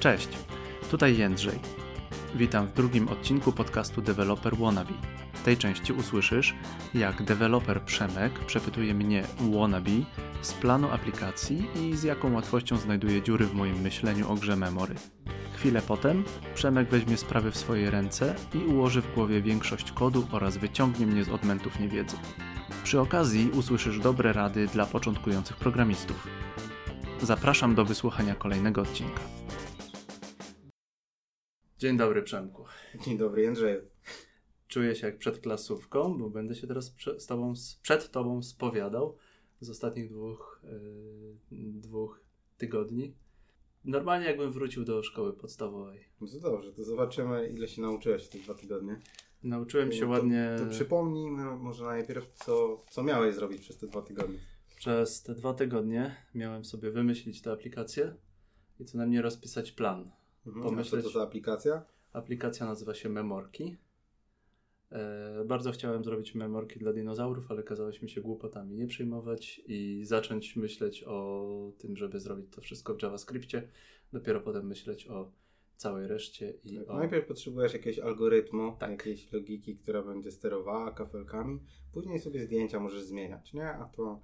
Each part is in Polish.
Cześć, tutaj Jędrzej. Witam w drugim odcinku podcastu Developer Wannabe. W tej części usłyszysz, jak deweloper Przemek przepytuje mnie, wannabe, z planu aplikacji i z jaką łatwością znajduje dziury w moim myśleniu o grze memory. Chwilę potem Przemek weźmie sprawy w swoje ręce i ułoży w głowie większość kodu oraz wyciągnie mnie z odmętów niewiedzy. Przy okazji usłyszysz dobre rady dla początkujących programistów. Zapraszam do wysłuchania kolejnego odcinka. Dzień dobry, Przemku. Dzień dobry, Jędrzeju. Czuję się jak przed klasówką, bo będę się teraz z tobą, przed Tobą spowiadał z ostatnich dwóch, yy, dwóch tygodni. Normalnie jakbym wrócił do szkoły podstawowej. No to dobrze, to zobaczymy, ile się nauczyłeś w te dwa tygodnie. Nauczyłem się to, ładnie. To przypomnijmy może najpierw, co, co miałeś zrobić przez te dwa tygodnie. Przez te dwa tygodnie miałem sobie wymyślić tę aplikację i co najmniej rozpisać plan. Mhm. Pomyśleć- co to za aplikacja? Aplikacja nazywa się Memorki. E, bardzo chciałem zrobić memorki dla dinozaurów, ale kazałeś mi się głupotami nie przejmować i zacząć myśleć o tym, żeby zrobić to wszystko w JavaScriptie. Dopiero potem myśleć o całej reszcie i Tak, o... Najpierw potrzebujesz jakiegoś algorytmu, Tak. jakiejś logiki, która będzie sterowała kafelkami. Później sobie zdjęcia możesz zmieniać, nie? A to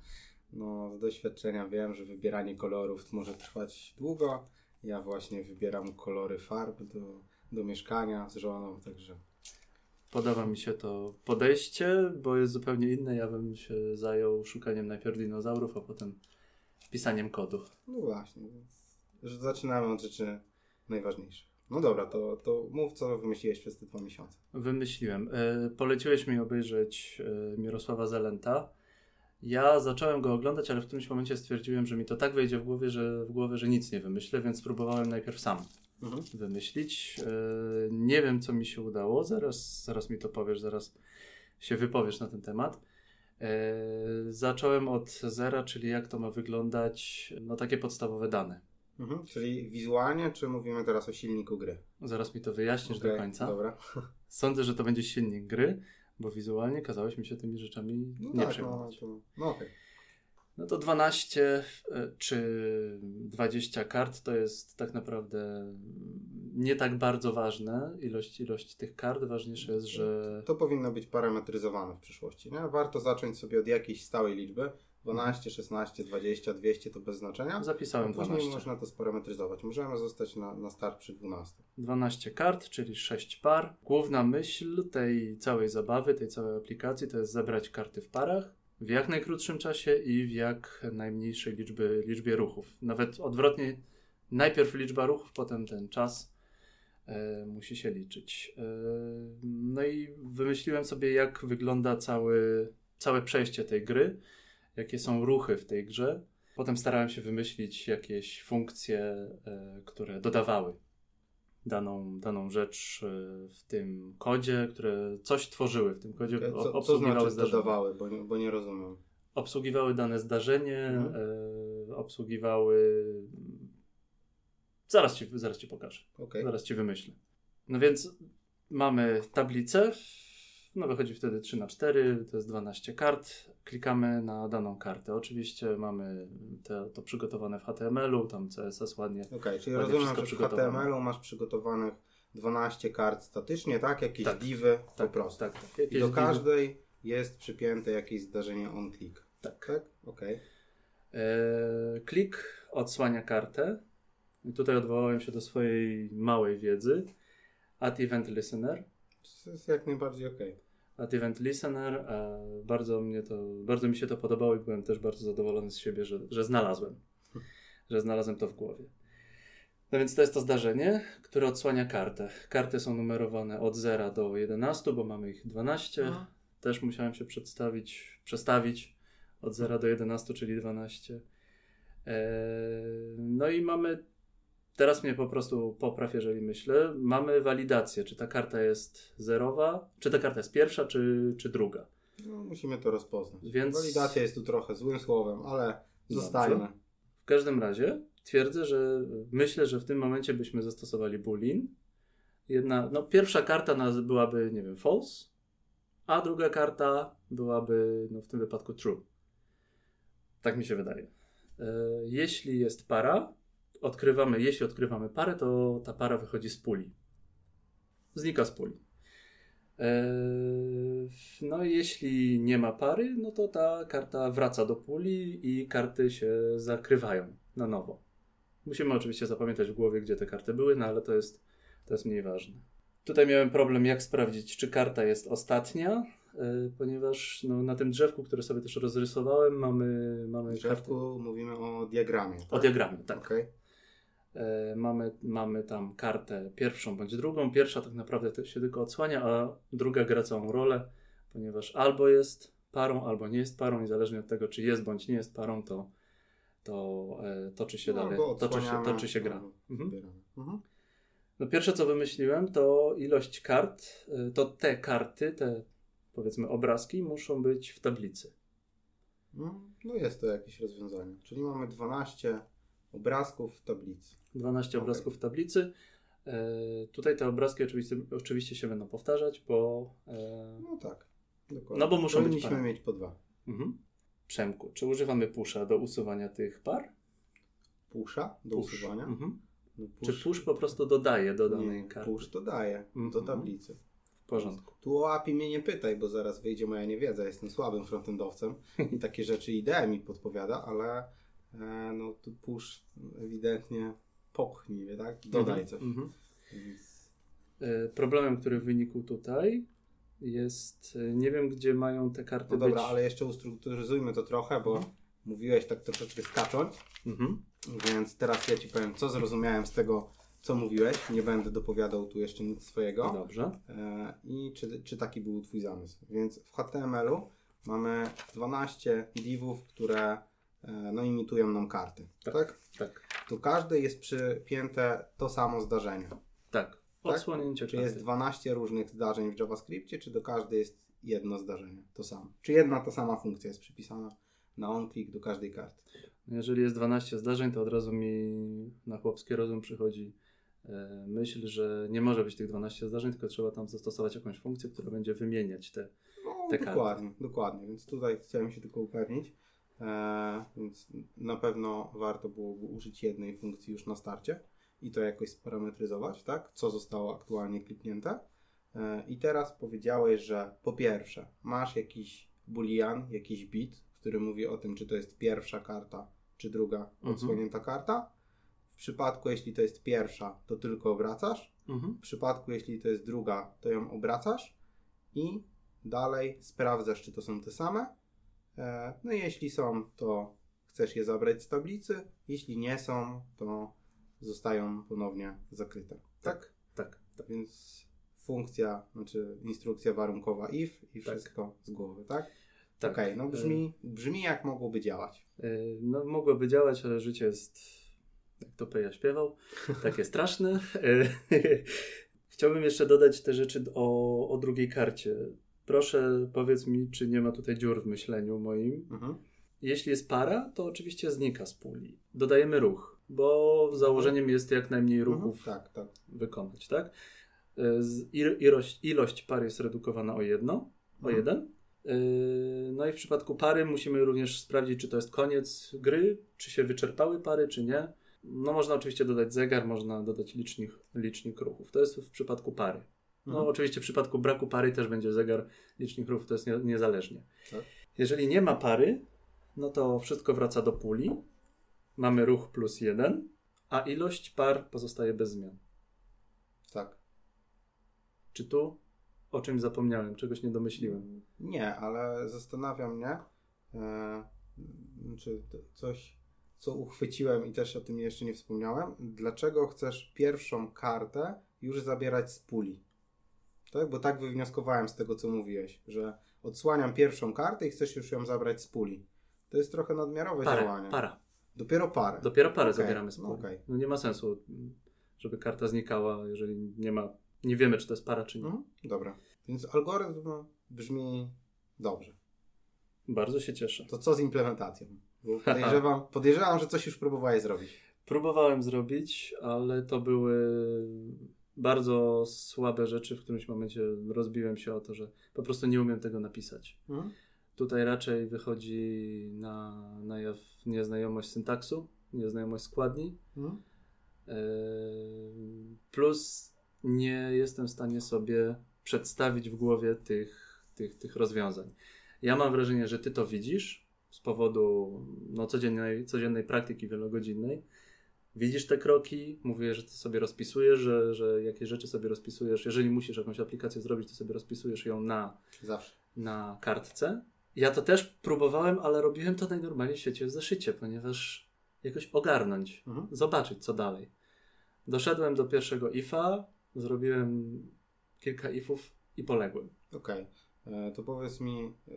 no, z doświadczenia wiem, że wybieranie kolorów może trwać długo. Ja właśnie wybieram kolory farb do, do mieszkania z żoną, także Podoba mi się to podejście, bo jest zupełnie inne. Ja bym się zajął szukaniem najpierw dinozaurów, a potem pisaniem kodu. No właśnie, więc że zaczynamy od rzeczy najważniejszych. No dobra, to, to mów, co wymyśliłeś przez te dwa miesiące. Wymyśliłem. E, poleciłeś mi obejrzeć e, Mirosława Zelenta. Ja zacząłem go oglądać, ale w którymś momencie stwierdziłem, że mi to tak wejdzie w głowie, że, w głowę, że nic nie wymyślę, więc spróbowałem najpierw sam wymyślić. E, nie wiem, co mi się udało. Zaraz, zaraz mi to powiesz, zaraz się wypowiesz na ten temat. E, zacząłem od zera, czyli jak to ma wyglądać, no takie podstawowe dane. Mhm. Czyli wizualnie, czy mówimy teraz o silniku gry? Zaraz mi to wyjaśnisz do Okej, końca. Dobra. Sądzę, że to będzie silnik gry, bo wizualnie kazałeś mi się tymi rzeczami No nie tak, no, przejmować. to, no okej. No to 12 e, czy 20 kart to jest tak naprawdę nie tak bardzo ważne, ilość, ilość tych kart. Ważniejsze jest, że To powinno być parametryzowane w przyszłości, nie? Warto zacząć sobie od jakiejś stałej liczby. 12, 16, 20, 200 to bez znaczenia. Zapisałem później 12. można to sparametryzować. Możemy zostać na, na start przy 12. 12 kart, czyli 6 par. Główna myśl tej całej zabawy, tej całej aplikacji to jest zebrać karty w parach w jak najkrótszym czasie i w jak najmniejszej liczby, liczbie ruchów. Nawet odwrotnie, najpierw liczba ruchów, potem ten czas e, musi się liczyć. E, no i wymyśliłem sobie, jak wygląda cały, całe przejście tej gry, jakie są ruchy w tej grze. Potem starałem się wymyślić jakieś funkcje, e, które dodawały daną, daną rzecz e, w tym kodzie, które coś tworzyły w tym kodzie, o- Co, co obsługiwały znaczy zdarzenie. dodawały, bo nie, bo nie rozumiem. Obsługiwały dane zdarzenie, Mhm. e, obsługiwały... Zaraz ci, zaraz ci pokażę. Okej. Zaraz ci wymyślę. No więc mamy tablicę. No wychodzi wtedy 3 na 4 to jest 12 kart. Klikamy na daną kartę. Oczywiście mamy te, to przygotowane w HTML-u, tam CSS ładnie. Okej, czyli Ładnie rozumiem, że w. HTML-u masz przygotowanych 12 kart statycznie, tak? Jakieś Tak. divy Tak, po prostu. tak, tak. I do divy. każdej jest przypięte jakieś zdarzenie on-click. Tak. Tak? Okej. E, klik odsłania kartę. I tutaj odwołałem się do swojej małej wiedzy. Add Event Listener. To jest jak najbardziej okej. Add Event Listener. Bardzo, mnie to, bardzo mi się to podobało i byłem też bardzo zadowolony z siebie, że, że znalazłem. Że znalazłem to w głowie. No więc to jest to zdarzenie, które odsłania kartę. Karty są numerowane od 0 do 11, bo mamy ich 12. No. Też musiałem się przedstawić, przestawić od 0 do 11, czyli 12. Eee, no i mamy, teraz mnie po prostu popraw, jeżeli myślę, mamy walidację, czy ta karta jest zerowa, czy ta karta jest pierwsza, czy, czy druga. No, musimy to rozpoznać. Więc- Walidacja jest tu trochę złym słowem, ale zostajmy. W każdym razie twierdzę, że myślę, że w tym momencie byśmy zastosowali boolean. Jedna, no pierwsza karta naz- byłaby, nie wiem, false, a druga karta byłaby, no w tym wypadku true. Tak mi się wydaje. E, jeśli jest para, odkrywamy, jeśli odkrywamy parę, to ta para wychodzi z puli. Znika z puli. Eee, no i jeśli nie ma pary, no to ta karta wraca do puli i karty się zakrywają na nowo. Musimy oczywiście zapamiętać w głowie, gdzie te karty były, no ale to jest, to jest mniej ważne. Tutaj miałem problem, jak sprawdzić, czy karta jest ostatnia, yy, ponieważ no, na tym drzewku, które sobie też rozrysowałem, mamy. mamy drzewku karty... mówimy o diagramie. Tak? O diagramie, tak. Okay. Yy, mamy, mamy tam kartę pierwszą bądź drugą. Pierwsza tak naprawdę się tylko odsłania, a druga gra całą rolę, ponieważ albo jest parą, albo nie jest parą, i zależnie od tego, czy jest bądź nie jest parą, to, to e, toczy się no, dalej, toczy się, toczy się gra. Mhm. Mhm. No pierwsze co wymyśliłem to ilość kart, y, to te karty, te powiedzmy obrazki muszą być w tablicy. No, no jest to jakieś rozwiązanie. Czyli mamy 12 obrazków w tablicy. 12 okay. obrazków w tablicy. E, tutaj te obrazki oczywiście, oczywiście się będą powtarzać, bo. E, no tak. Dokładnie. No bo muszą Powinniśmy być mieć po dwa. Mhm. Przemku, czy używamy pusza do usuwania tych par? Pusza do push. usuwania? Mhm. No push... Czy push po prostu dodaje do danej nie, karty? Push dodaje -hmm. do mhm. tablicy. W porządku. Tu o API mnie nie pytaj, bo zaraz wyjdzie moja niewiedza. Jestem słabym frontendowcem i takie rzeczy idea mi podpowiada, ale no tu push ewidentnie popchnij, tak? Dodaj mm -hmm. coś. Więc... E, problemem, który wynikł tutaj jest, e, nie wiem gdzie mają te karty No dobra, być... ale jeszcze ustrukturyzujmy to trochę, bo mhm. mówiłeś tak troszeczkę skacząc. Mhm. Więc teraz ja Ci powiem, co zrozumiałem z tego, co mówiłeś. Nie będę dopowiadał tu jeszcze nic swojego. Dobrze. E, I czy, czy taki był Twój zamysł. Więc w HTML-u mamy 12 divów, które e, no, imitują nam karty. Tak, tak. tak. Tu każdy jest przypięte to samo zdarzenie. Tak. Odsłonięcie tak? Czy jest 12 różnych zdarzeń w JavaScriptie, czy do każdej jest jedno zdarzenie, to samo. Czy jedna ta sama funkcja jest przypisana na on-click do każdej karty. Jeżeli jest 12 zdarzeń, to od razu mi na chłopski rozum przychodzi e, myśl, że nie może być tych 12 zdarzeń, tylko trzeba tam zastosować jakąś funkcję, która będzie wymieniać te, no, te dokładnie, karty. Dokładnie, więc tutaj chciałem się tylko upewnić. E, więc na pewno warto byłoby użyć jednej funkcji już na starcie i to jakoś sparametryzować, tak? Co zostało aktualnie kliknięte. E, I teraz powiedziałeś, że po pierwsze masz jakiś boolean, jakiś bit, który mówi o tym, czy to jest pierwsza karta, czy druga mhm. odsłonięta mhm. karta. W przypadku, jeśli to jest pierwsza, to tylko obracasz. Mhm. W przypadku, jeśli to jest druga, to ją obracasz i dalej sprawdzasz, czy to są te same. E, no jeśli są, to chcesz je zabrać z tablicy. Jeśli nie są, to zostają ponownie zakryte. Tak? Tak. tak. Więc funkcja, znaczy instrukcja warunkowa if i tak. wszystko z głowy, tak? Tak. Okay, no brzmi, brzmi jak mogłoby działać. E, no mogłoby działać, ale życie jest, jak to Peja śpiewał, takie straszne. E, chciałbym jeszcze dodać te rzeczy o, o drugiej karcie. Proszę powiedz mi, czy nie ma tutaj dziur w myśleniu moim. Mhm. Jeśli jest para, to oczywiście znika z puli. Dodajemy ruch, bo założeniem jest jak najmniej mhm. ruchów mhm. tak, tak. wykonać, tak? E, ilość, ilość par jest redukowana o jedno, o mhm. jeden. Yy, no i w przypadku pary musimy również sprawdzić, czy to jest koniec gry, czy się wyczerpały pary, czy nie. No można oczywiście dodać zegar, można dodać licznik, licznik ruchów. To jest w przypadku pary. No mhm. oczywiście w przypadku braku pary też będzie zegar, licznik ruchów, to jest nie, niezależnie. Tak. Jeżeli nie ma pary, no to wszystko wraca do puli. Mamy ruch plus jeden, a ilość par pozostaje bez zmian. Tak. Czy tu o czymś zapomniałem, czegoś nie domyśliłem. Nie, ale zastanawia mnie, e, czy coś, co uchwyciłem i też o tym jeszcze nie wspomniałem. Dlaczego chcesz pierwszą kartę już zabierać z puli? Tak? Bo tak wywnioskowałem z tego, co mówiłeś, że odsłaniam pierwszą kartę i chcesz już ją zabrać z puli. To jest trochę nadmiarowe parę, działanie. Para. Dopiero parę. Dopiero parę okay. zabieramy z puli. No, okay. no nie ma sensu, żeby karta znikała, jeżeli nie ma nie wiemy, czy to jest para, czy nie. Mhm, dobra. Więc algorytm brzmi dobrze. Bardzo się cieszę. To co z implementacją? Bo podejrzewam, podejrzewam, że coś już próbowałeś zrobić. Próbowałem zrobić, ale to były bardzo słabe rzeczy. W którymś momencie rozbiłem się o to, że po prostu nie umiem tego napisać. Mhm. Tutaj raczej wychodzi na, na jaw nieznajomość syntaksu, nieznajomość składni. Mhm. Yy, Plus nie jestem w stanie sobie przedstawić w głowie tych, tych, tych rozwiązań. Ja mam wrażenie, że ty to widzisz z powodu no, codziennej, codziennej praktyki wielogodzinnej. Widzisz te kroki, mówię, że sobie rozpisujesz, że, że jakieś rzeczy sobie rozpisujesz. Jeżeli musisz jakąś aplikację zrobić, to sobie rozpisujesz ją na, Zawsze. na kartce. Ja to też próbowałem, ale robiłem to najnormalniej w świecie w zeszycie, ponieważ jakoś ogarnąć, Mhm. zobaczyć co dalej. Doszedłem do pierwszego ifa, zrobiłem kilka ifów i poległem. Okej. E, To powiedz mi, e,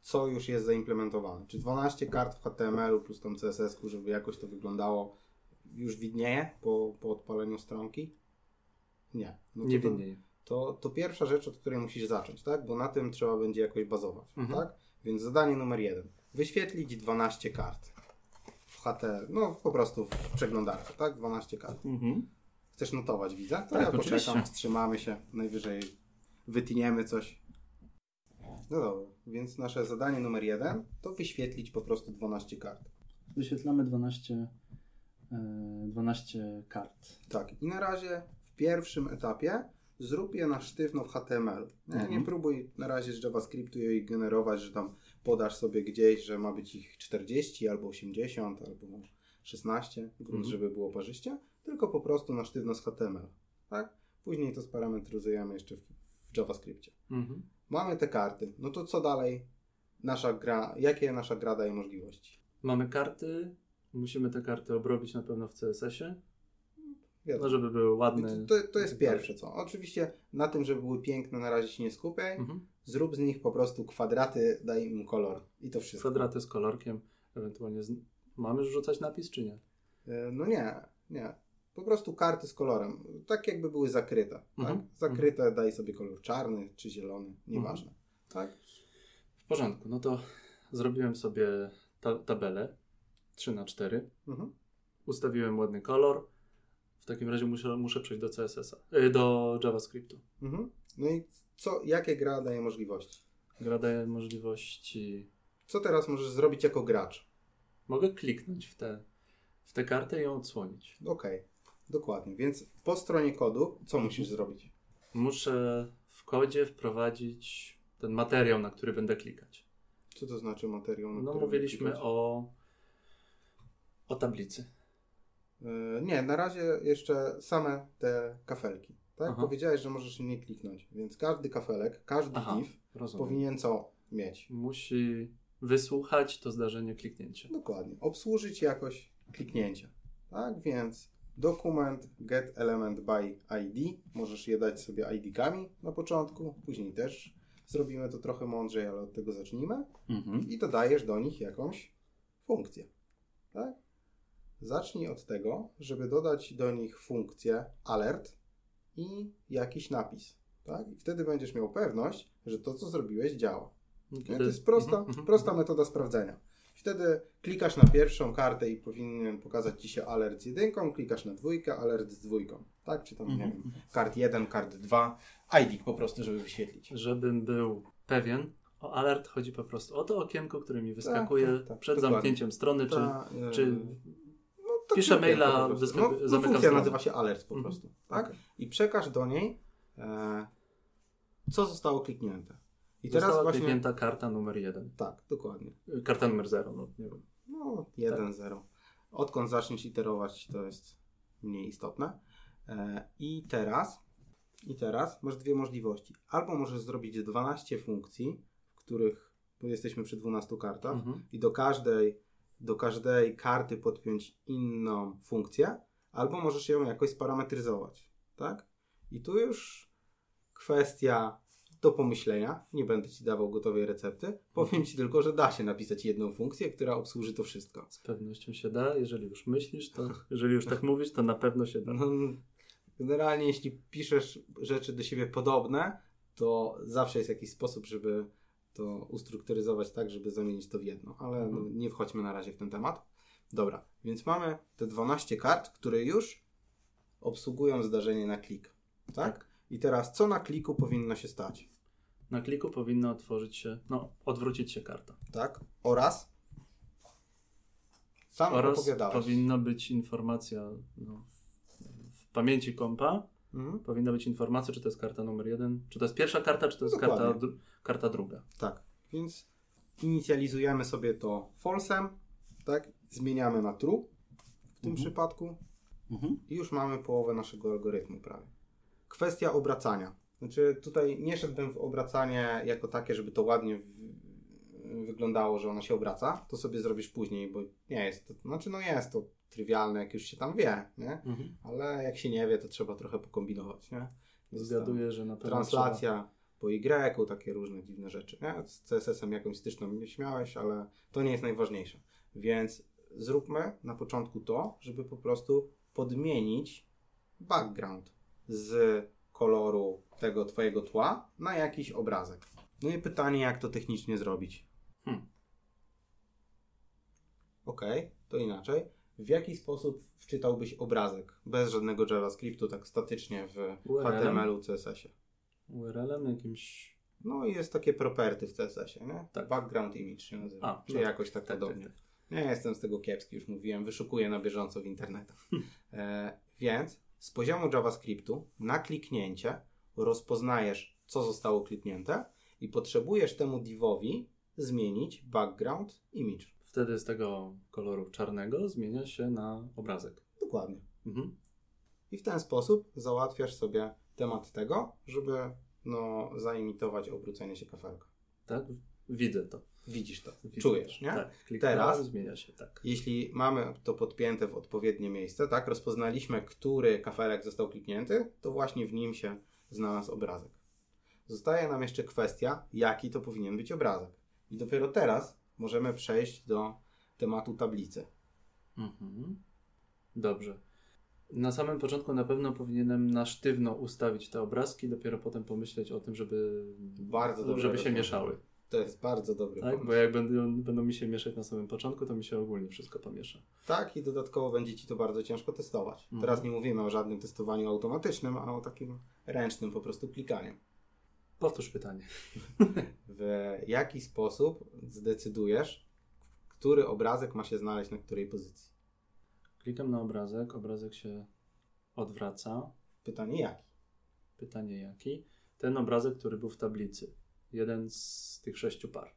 co już jest zaimplementowane? Czy 12 kart w HTML-u plus tam CSS-ku, żeby jakoś to wyglądało, już widnieje po, po odpaleniu stronki? Nie. No Nie to, winniej. to, to pierwsza rzecz, od której musisz zacząć, tak? Bo na tym trzeba będzie jakoś bazować, Mhm. tak? Więc zadanie numer jeden. Wyświetlić 12 kart. W HTML, no po prostu w przeglądarce, tak? 12 kart. Mhm. Chcesz notować, widzę? To Tak, ja poczekam, oczywiście. wstrzymamy się, najwyżej wytniemy coś. No dobra, więc nasze zadanie numer jeden to wyświetlić po prostu 12 kart. Wyświetlamy 12, e, 12 kart. Tak, i na razie w pierwszym etapie zrób je na sztywno w HTML. Nie, Mhm. nie próbuj na razie z JavaScriptu jej generować, że tam podasz sobie gdzieś, że ma być ich 40 albo 80 albo 16, grunt, Mhm. żeby było parzyście, tylko po prostu na sztywno z HTML. Tak? Później to sparametryzujemy jeszcze w, w JavaScriptie. Mhm. Mamy te karty. No to co dalej? Nasza gra, jakie nasza gra daje możliwości? Mamy karty, musimy te karty obrobić na pewno w CSS-ie, Wiadomo. no żeby były ładne. To, to jest pierwsze co. Oczywiście na tym, żeby były piękne, na razie się nie skupiaj. Mhm. Zrób z nich po prostu kwadraty, daj im kolor. I to wszystko. Kwadraty z kolorkiem, ewentualnie z... mamy rzucać napis czy nie? E, No nie, nie. Po prostu karty z kolorem. Tak jakby były zakryte. Mhm. Tak? Zakryte daj sobie kolor czarny czy zielony, nieważne. Tak? W porządku, no to zrobiłem sobie ta tabelę 3 na 4 Mhm. ustawiłem ładny kolor. W takim razie muszę, muszę przejść do CSS-a, y, do JavaScriptu. Mhm. No i co, jakie gra daje możliwości? Gra daje możliwości. Co teraz możesz zrobić jako gracz? Mogę kliknąć w tę w tę kartę i ją odsłonić. Okej, dokładnie. Więc po stronie kodu, co musisz zrobić? Muszę w kodzie wprowadzić ten materiał, na który będę klikać. Co to znaczy materiał? na No, mówiliśmy o, o tablicy. E, Nie, na razie jeszcze same te kafelki. Tak? Aha. Powiedziałeś, że możesz nie kliknąć, więc każdy kafelek, każdy Aha, div rozumiem. powinien co mieć? Musi wysłuchać to zdarzenie kliknięcia. Dokładnie. Obsłużyć jakoś kliknięcia. Tak, więc dokument get element by ID. Możesz je dać sobie ID-kami na początku, później też zrobimy to trochę mądrzej, ale od tego zacznijmy. Mhm. i dodajesz do nich jakąś funkcję. Tak? Zacznij od tego, żeby dodać do nich funkcję alert i jakiś napis. Tak? I wtedy będziesz miał pewność, że to, co zrobiłeś, działa. Nie? To jest prosta, Mhm, mhm. prosta metoda sprawdzenia. Wtedy klikasz na pierwszą kartę i powinien pokazać Ci się alert z jedynką, klikasz na dwójkę, alert z dwójką. Tak? Czy tam, nie Mhm. wiem, kart 1, kart 2, ID po prostu, żeby wyświetlić. Żebym był pewien, o alert chodzi po prostu o to okienko, które mi wyskakuje tak, tak, przed dokładnie. zamknięciem strony, czy, Ta, e, czy To Piszę maila, no, no, zamykam funkcja stronę. nazywa się alert po Mhm. prostu, tak? Okej. I przekaż do niej e, co zostało kliknięte. I Została teraz właśnie kliknięta karta numer jeden. tak, dokładnie. Y, Karta numer zero, no nie wiem. No, 1-0. Odkąd zaczniesz iterować, to jest mniej istotne. E, I teraz i teraz masz dwie możliwości. Albo możesz zrobić 12 funkcji, w których tu jesteśmy przy 12 kartach Mhm. i do każdej, do każdej karty podpiąć inną funkcję, albo możesz ją jakoś sparametryzować, tak? I tu już kwestia do pomyślenia. Nie będę Ci dawał gotowej recepty. Powiem Ci tylko, że da się napisać jedną funkcję, która obsłuży to wszystko. Z pewnością się da, jeżeli już myślisz, to jeżeli już tak mówisz, to na pewno się da. No, generalnie, jeśli piszesz rzeczy do siebie podobne, to zawsze jest jakiś sposób, żeby to ustrukturyzować tak, żeby zamienić to w jedno. Ale no, nie wchodźmy na razie w ten temat. Dobra, więc mamy te 12 kart, które już obsługują zdarzenie na klik. Tak? I teraz co na kliku powinno się stać? Na kliku powinna otworzyć się, no, odwrócić się karta. Tak? Oraz Sam Oraz opowiadałeś. powinna być informacja no, w, w pamięci kompa. Mhm. Powinna być informacja, czy to jest karta numer jeden, czy to jest pierwsza karta, czy to jest karta, dru- karta druga. Tak, więc inicjalizujemy sobie to falsem, tak? Zmieniamy na true w tym Mhm. przypadku i już mamy połowę naszego algorytmu prawie. Kwestia obracania. Znaczy tutaj nie szedłbym w obracanie jako takie, żeby to ładnie wyglądało, że ona się obraca. To sobie zrobisz później, bo nie jest to, znaczy no jest to trywialne, jak już się tam wie, nie? Ale jak się nie wie, to trzeba trochę pokombinować, nie? Zgaduję, że na pewno translacja po Y, takie różne dziwne rzeczy. Nie? Z CSS-em jakąś styczną nie śmiałeś, ale to nie jest najważniejsze. Więc zróbmy na początku to, żeby po prostu podmienić background z koloru tego twojego tła na jakiś obrazek. No i pytanie, jak to technicznie zrobić? Hmm. Ok, to inaczej. W jaki sposób wczytałbyś obrazek bez żadnego JavaScriptu, tak statycznie w? HTML-u, CSS-ie? URL-em jakimś. No i jest takie property w CSS-ie, nie? Tak. Background image się nazywa. A, czy no jakoś tak, tak, tak, podobnie. tak. Nie jestem z tego kiepski, już mówiłem, wyszukuję na bieżąco w internetach. E, więc z poziomu JavaScriptu na kliknięcie rozpoznajesz, co zostało kliknięte i potrzebujesz temu divowi zmienić background image. Wtedy z tego koloru czarnego zmienia się na obrazek. Dokładnie. Mhm. I w ten sposób załatwiasz sobie temat tego, żeby no, zaimitować obrócenie się kafelka. Tak? Widzę to. Widzisz to, Widzę czujesz, nie? Tak. Teraz- zmienia się, tak. Jeśli mamy to podpięte w odpowiednie miejsce, tak, rozpoznaliśmy, który kafelek został kliknięty, to właśnie w nim się znalazł obrazek. Zostaje nam jeszcze kwestia, jaki to powinien być obrazek. I dopiero teraz możemy przejść do tematu tablicy. Mhm. Dobrze. Na samym początku na pewno powinienem na sztywno ustawić te obrazki, dopiero potem pomyśleć o tym, żeby, Bardzo żeby się rozwiązanie. mieszały. To jest bardzo dobry Tak? pomysł. Bo jak będą, będą mi się mieszać na samym początku, to mi się ogólnie wszystko pomiesza. Tak, i dodatkowo będzie Ci to bardzo ciężko testować. Mhm. Teraz nie mówimy o żadnym testowaniu automatycznym, a o takim ręcznym po prostu klikaniu. Powtórz pytanie. W jaki sposób zdecydujesz, który obrazek ma się znaleźć na której pozycji? Klikam na obrazek, obrazek się odwraca. Pytanie jaki? Pytanie jaki? Ten obrazek, który był w tablicy. Jeden z tych sześciu par.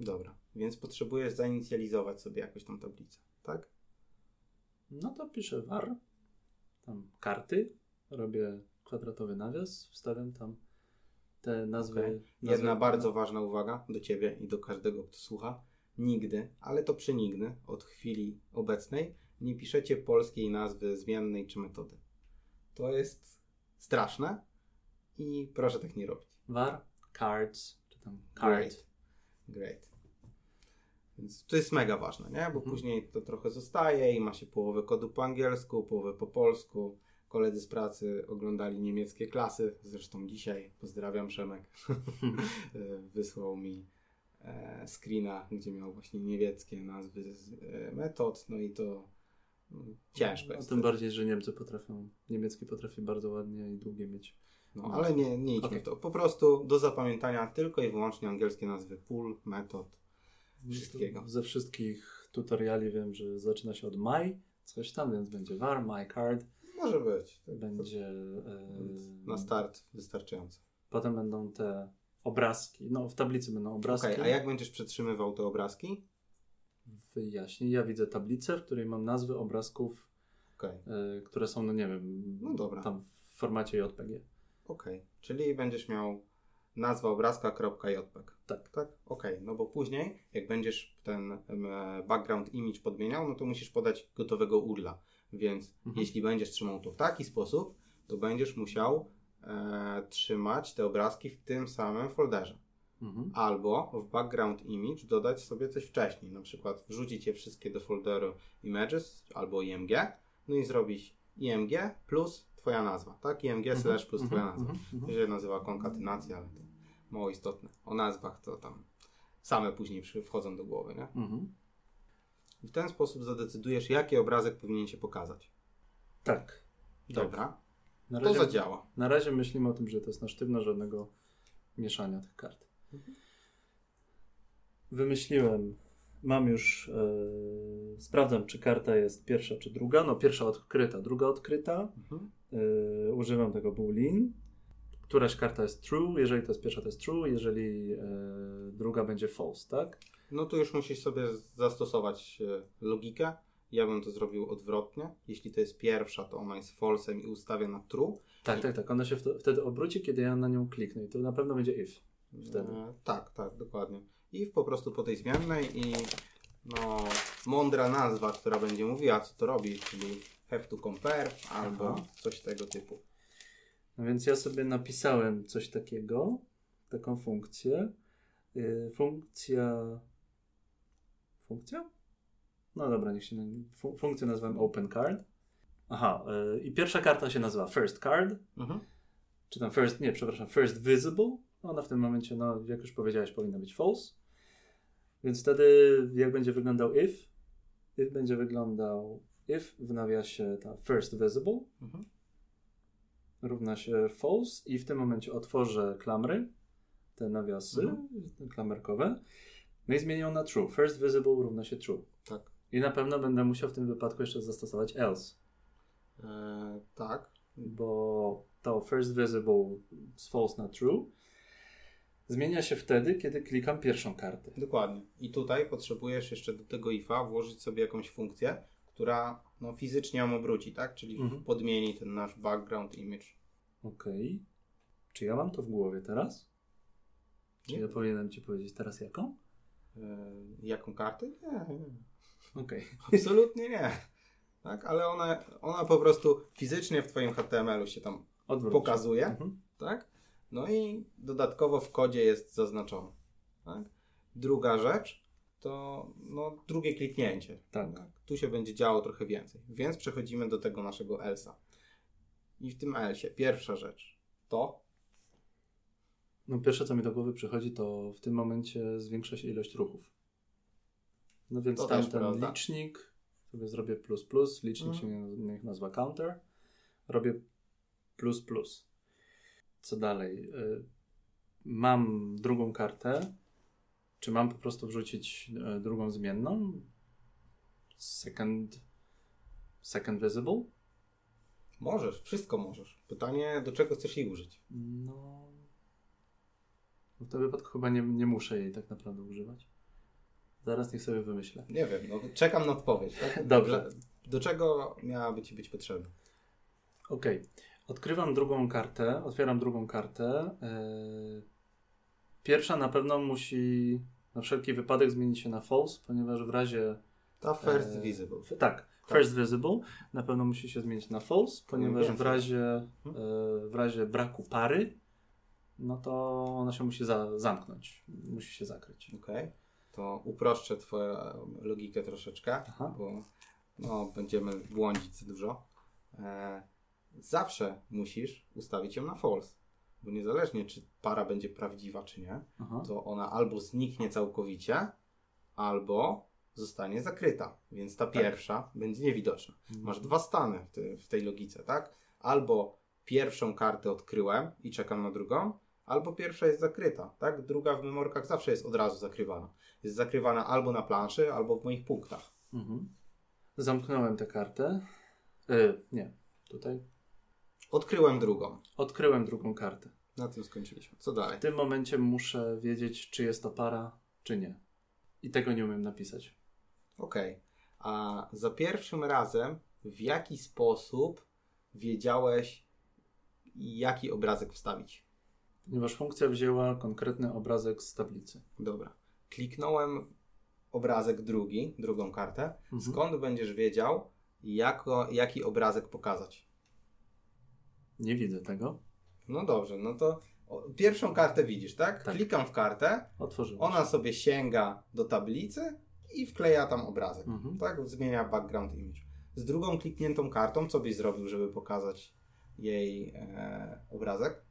Dobra, więc potrzebujesz zainicjalizować sobie jakoś tą tablicę, tak? No to piszę var, tam karty, robię kwadratowy nawias, wstawiam tam te nazwy. Okej. nazwy Jedna bardzo ważna uwaga do Ciebie i do każdego, kto słucha. Nigdy, ale to przenigdy, od chwili obecnej, nie piszecie polskiej nazwy zmiennej czy metody. To jest straszne i proszę tak nie robić. var, cards, czy tam card. Great. Great. Więc to jest mega ważne, nie? Bo Mhm. później to trochę zostaje i ma się połowę kodu po angielsku, połowę po polsku. Koledzy z pracy oglądali niemieckie klasy, zresztą dzisiaj, pozdrawiam Przemek, wysłał mi e, screena, gdzie miał właśnie niemieckie nazwy e, metod, no i to mm, ciężko No, jest. tym bardziej, że Niemcy potrafią, niemiecki potrafi bardzo ładnie i długie mieć. No, ale nie, nie idźmy Okej. w to. Po prostu do zapamiętania tylko i wyłącznie angielskie nazwy pól, metod, wszystkiego. Ze wszystkich tutoriali wiem, że zaczyna się od my, coś tam, więc będzie var, my card, Może być. To- będzie... e, Na start wystarczająco. Potem będą te obrazki, no w tablicy będą obrazki. Okej, a jak będziesz przetrzymywał te obrazki? Wyjaśnię. Ja widzę tablicę, w której mam nazwy obrazków, Okej, e, które są, no nie wiem, No dobra. tam w formacie JPG. okej. Czyli będziesz miał nazwa obrazka.jpg. Tak. Tak? Okej, no bo później, jak będziesz ten em, background image podmieniał, no to musisz podać gotowego URLa. Więc Mhm. jeśli będziesz trzymał to w taki sposób, to będziesz musiał e, trzymać te obrazki w tym samym folderze. Mhm. Albo w background image dodać sobie coś wcześniej, na przykład wrzucić je wszystkie do folderu images albo img, no i zrobić img plus twoja nazwa, tak? img Mhm. slash plus twoja Mhm. nazwa. Mhm. To się nazywa konkatynacja, ale to mało istotne. O nazwach to tam same później wchodzą do głowy, nie? Mhm. I w ten sposób zadecydujesz, jaki obrazek powinien się pokazać. Tak. Dobra, Na to razie, zadziała. na razie myślimy o tym, że to jest na sztywno, żadnego mieszania tych kart. Mhm. Wymyśliłem, mam już sprawdzam, czy karta jest pierwsza, czy druga. No, pierwsza odkryta, druga odkryta. Mhm. Yy, używam tego boolean. Któraś karta jest true, jeżeli to jest pierwsza, to jest true, jeżeli yy, druga będzie false, tak? No tu już musisz sobie zastosować e, logikę. Ja bym to zrobił odwrotnie. Jeśli to jest pierwsza, to ona jest false'em i ustawię na true. Tak, tak, tak. Ona się wt- wtedy obróci, kiedy ja na nią kliknę i to na pewno będzie if. Wtedy. E, tak, tak, dokładnie. I po prostu po tej zmiennej i no, mądra nazwa, która będzie mówiła, co to robi, czyli have to compare albo Aha. coś tego typu. No więc ja sobie napisałem coś takiego, taką funkcję. Yy, funkcja. Funkcja? No dobra, niech się. Fu- funkcję nazwałem open card. Aha, yy, i pierwsza karta się nazywa first card, Mhm. czy tam first, nie, przepraszam, first visible. Ona w tym momencie, no, jak już powiedziałeś, powinna być false. Więc wtedy, jak będzie wyglądał if, if będzie wyglądał if w nawiasie ta first visible, Mhm. równa się false i w tym momencie otworzę klamry, te nawiasy Mhm. klamerkowe, no i zmienię ją na true. First visible równa się true. Tak. I na pewno będę musiał w tym wypadku jeszcze zastosować else, E, tak. bo to first visible z false na true zmienia się wtedy, kiedy klikam pierwszą kartę. Dokładnie. I tutaj potrzebujesz jeszcze do tego ifa włożyć sobie jakąś funkcję, która no, fizycznie ją obróci, tak? Czyli Mhm. podmieni ten nasz background image. Okej. Czy ja mam to w głowie teraz? Czy Nie. ja powinienem ci powiedzieć teraz jaką? E, jaką kartę? Nie, nie. Okej. Absolutnie nie. Tak, ale ona, ona po prostu fizycznie w Twoim HTML-u się tam Odwróć. pokazuje, Mhm. tak? No i dodatkowo w kodzie jest zaznaczone. Tak? Druga rzecz to no, drugie kliknięcie. Tak. Tu się będzie działo trochę więcej. Więc przechodzimy do tego naszego elsa. I w tym elsie pierwsza rzecz to No pierwsze, co mi do głowy przychodzi, to w tym momencie zwiększa się ilość ruchów. No więc To tam ten prawda. licznik, sobie zrobię plus plus, licznik Mhm. się niech nazwa counter, robię plus plus. Co dalej? Y, Mam drugą kartę, czy mam po prostu wrzucić e, drugą zmienną? Second, second visible? możesz, wszystko możesz. Pytanie, do czego chcesz jej użyć? No. W tym wypadku chyba nie, nie muszę jej tak naprawdę używać. Zaraz niech sobie wymyślę. Nie wiem, no, czekam na odpowiedź. Tak? Dobrze. Do, czego miałaby Ci być potrzebna? Okej. Odkrywam drugą kartę, otwieram drugą kartę. Yy, Pierwsza na pewno musi na wszelki wypadek zmienić się na false, ponieważ w razie. Ta first e, visible. f- tak, first visible na pewno musi się zmienić na false, ponieważ w razie, e, w razie braku pary, no to ona się musi za, zamknąć, musi się zakryć. Okej. To uproszczę Twoją logikę troszeczkę, Aha. bo no, będziemy błądzić dużo. E, zawsze musisz ustawić ją na false, bo niezależnie czy para będzie prawdziwa, czy nie, Aha. to ona albo zniknie całkowicie, albo zostanie zakryta. Więc ta Tak. pierwsza będzie niewidoczna. Masz dwa stany w, te, w tej logice, tak? Albo pierwszą kartę odkryłem i czekam na drugą, albo pierwsza jest zakryta, tak? Druga w memorkach zawsze jest od razu zakrywana. Jest zakrywana albo na planszy, albo w moich punktach. Mhm. Zamknąłem tę kartę. E, nie, tutaj. Odkryłem drugą. Odkryłem drugą kartę. Na tym skończyliśmy. Co dalej? W tym momencie muszę wiedzieć, czy jest to para, czy nie. I tego nie umiem napisać. Okej. A za pierwszym razem w jaki sposób wiedziałeś, jaki obrazek wstawić? Ponieważ funkcja wzięła konkretny obrazek z tablicy. Dobra. Kliknąłem obrazek drugi, drugą kartę. Mhm. Skąd będziesz wiedział, jako, jaki obrazek pokazać? Nie widzę tego. No dobrze, no to pierwszą kartę widzisz, tak? Tak. Klikam w kartę, Otworzyłem. ona sobie sięga do tablicy i wkleja tam obrazek. Mhm. Tak? Zmienia background image. Z drugą klikniętą kartą, co byś zrobił, żeby pokazać jej e, obrazek?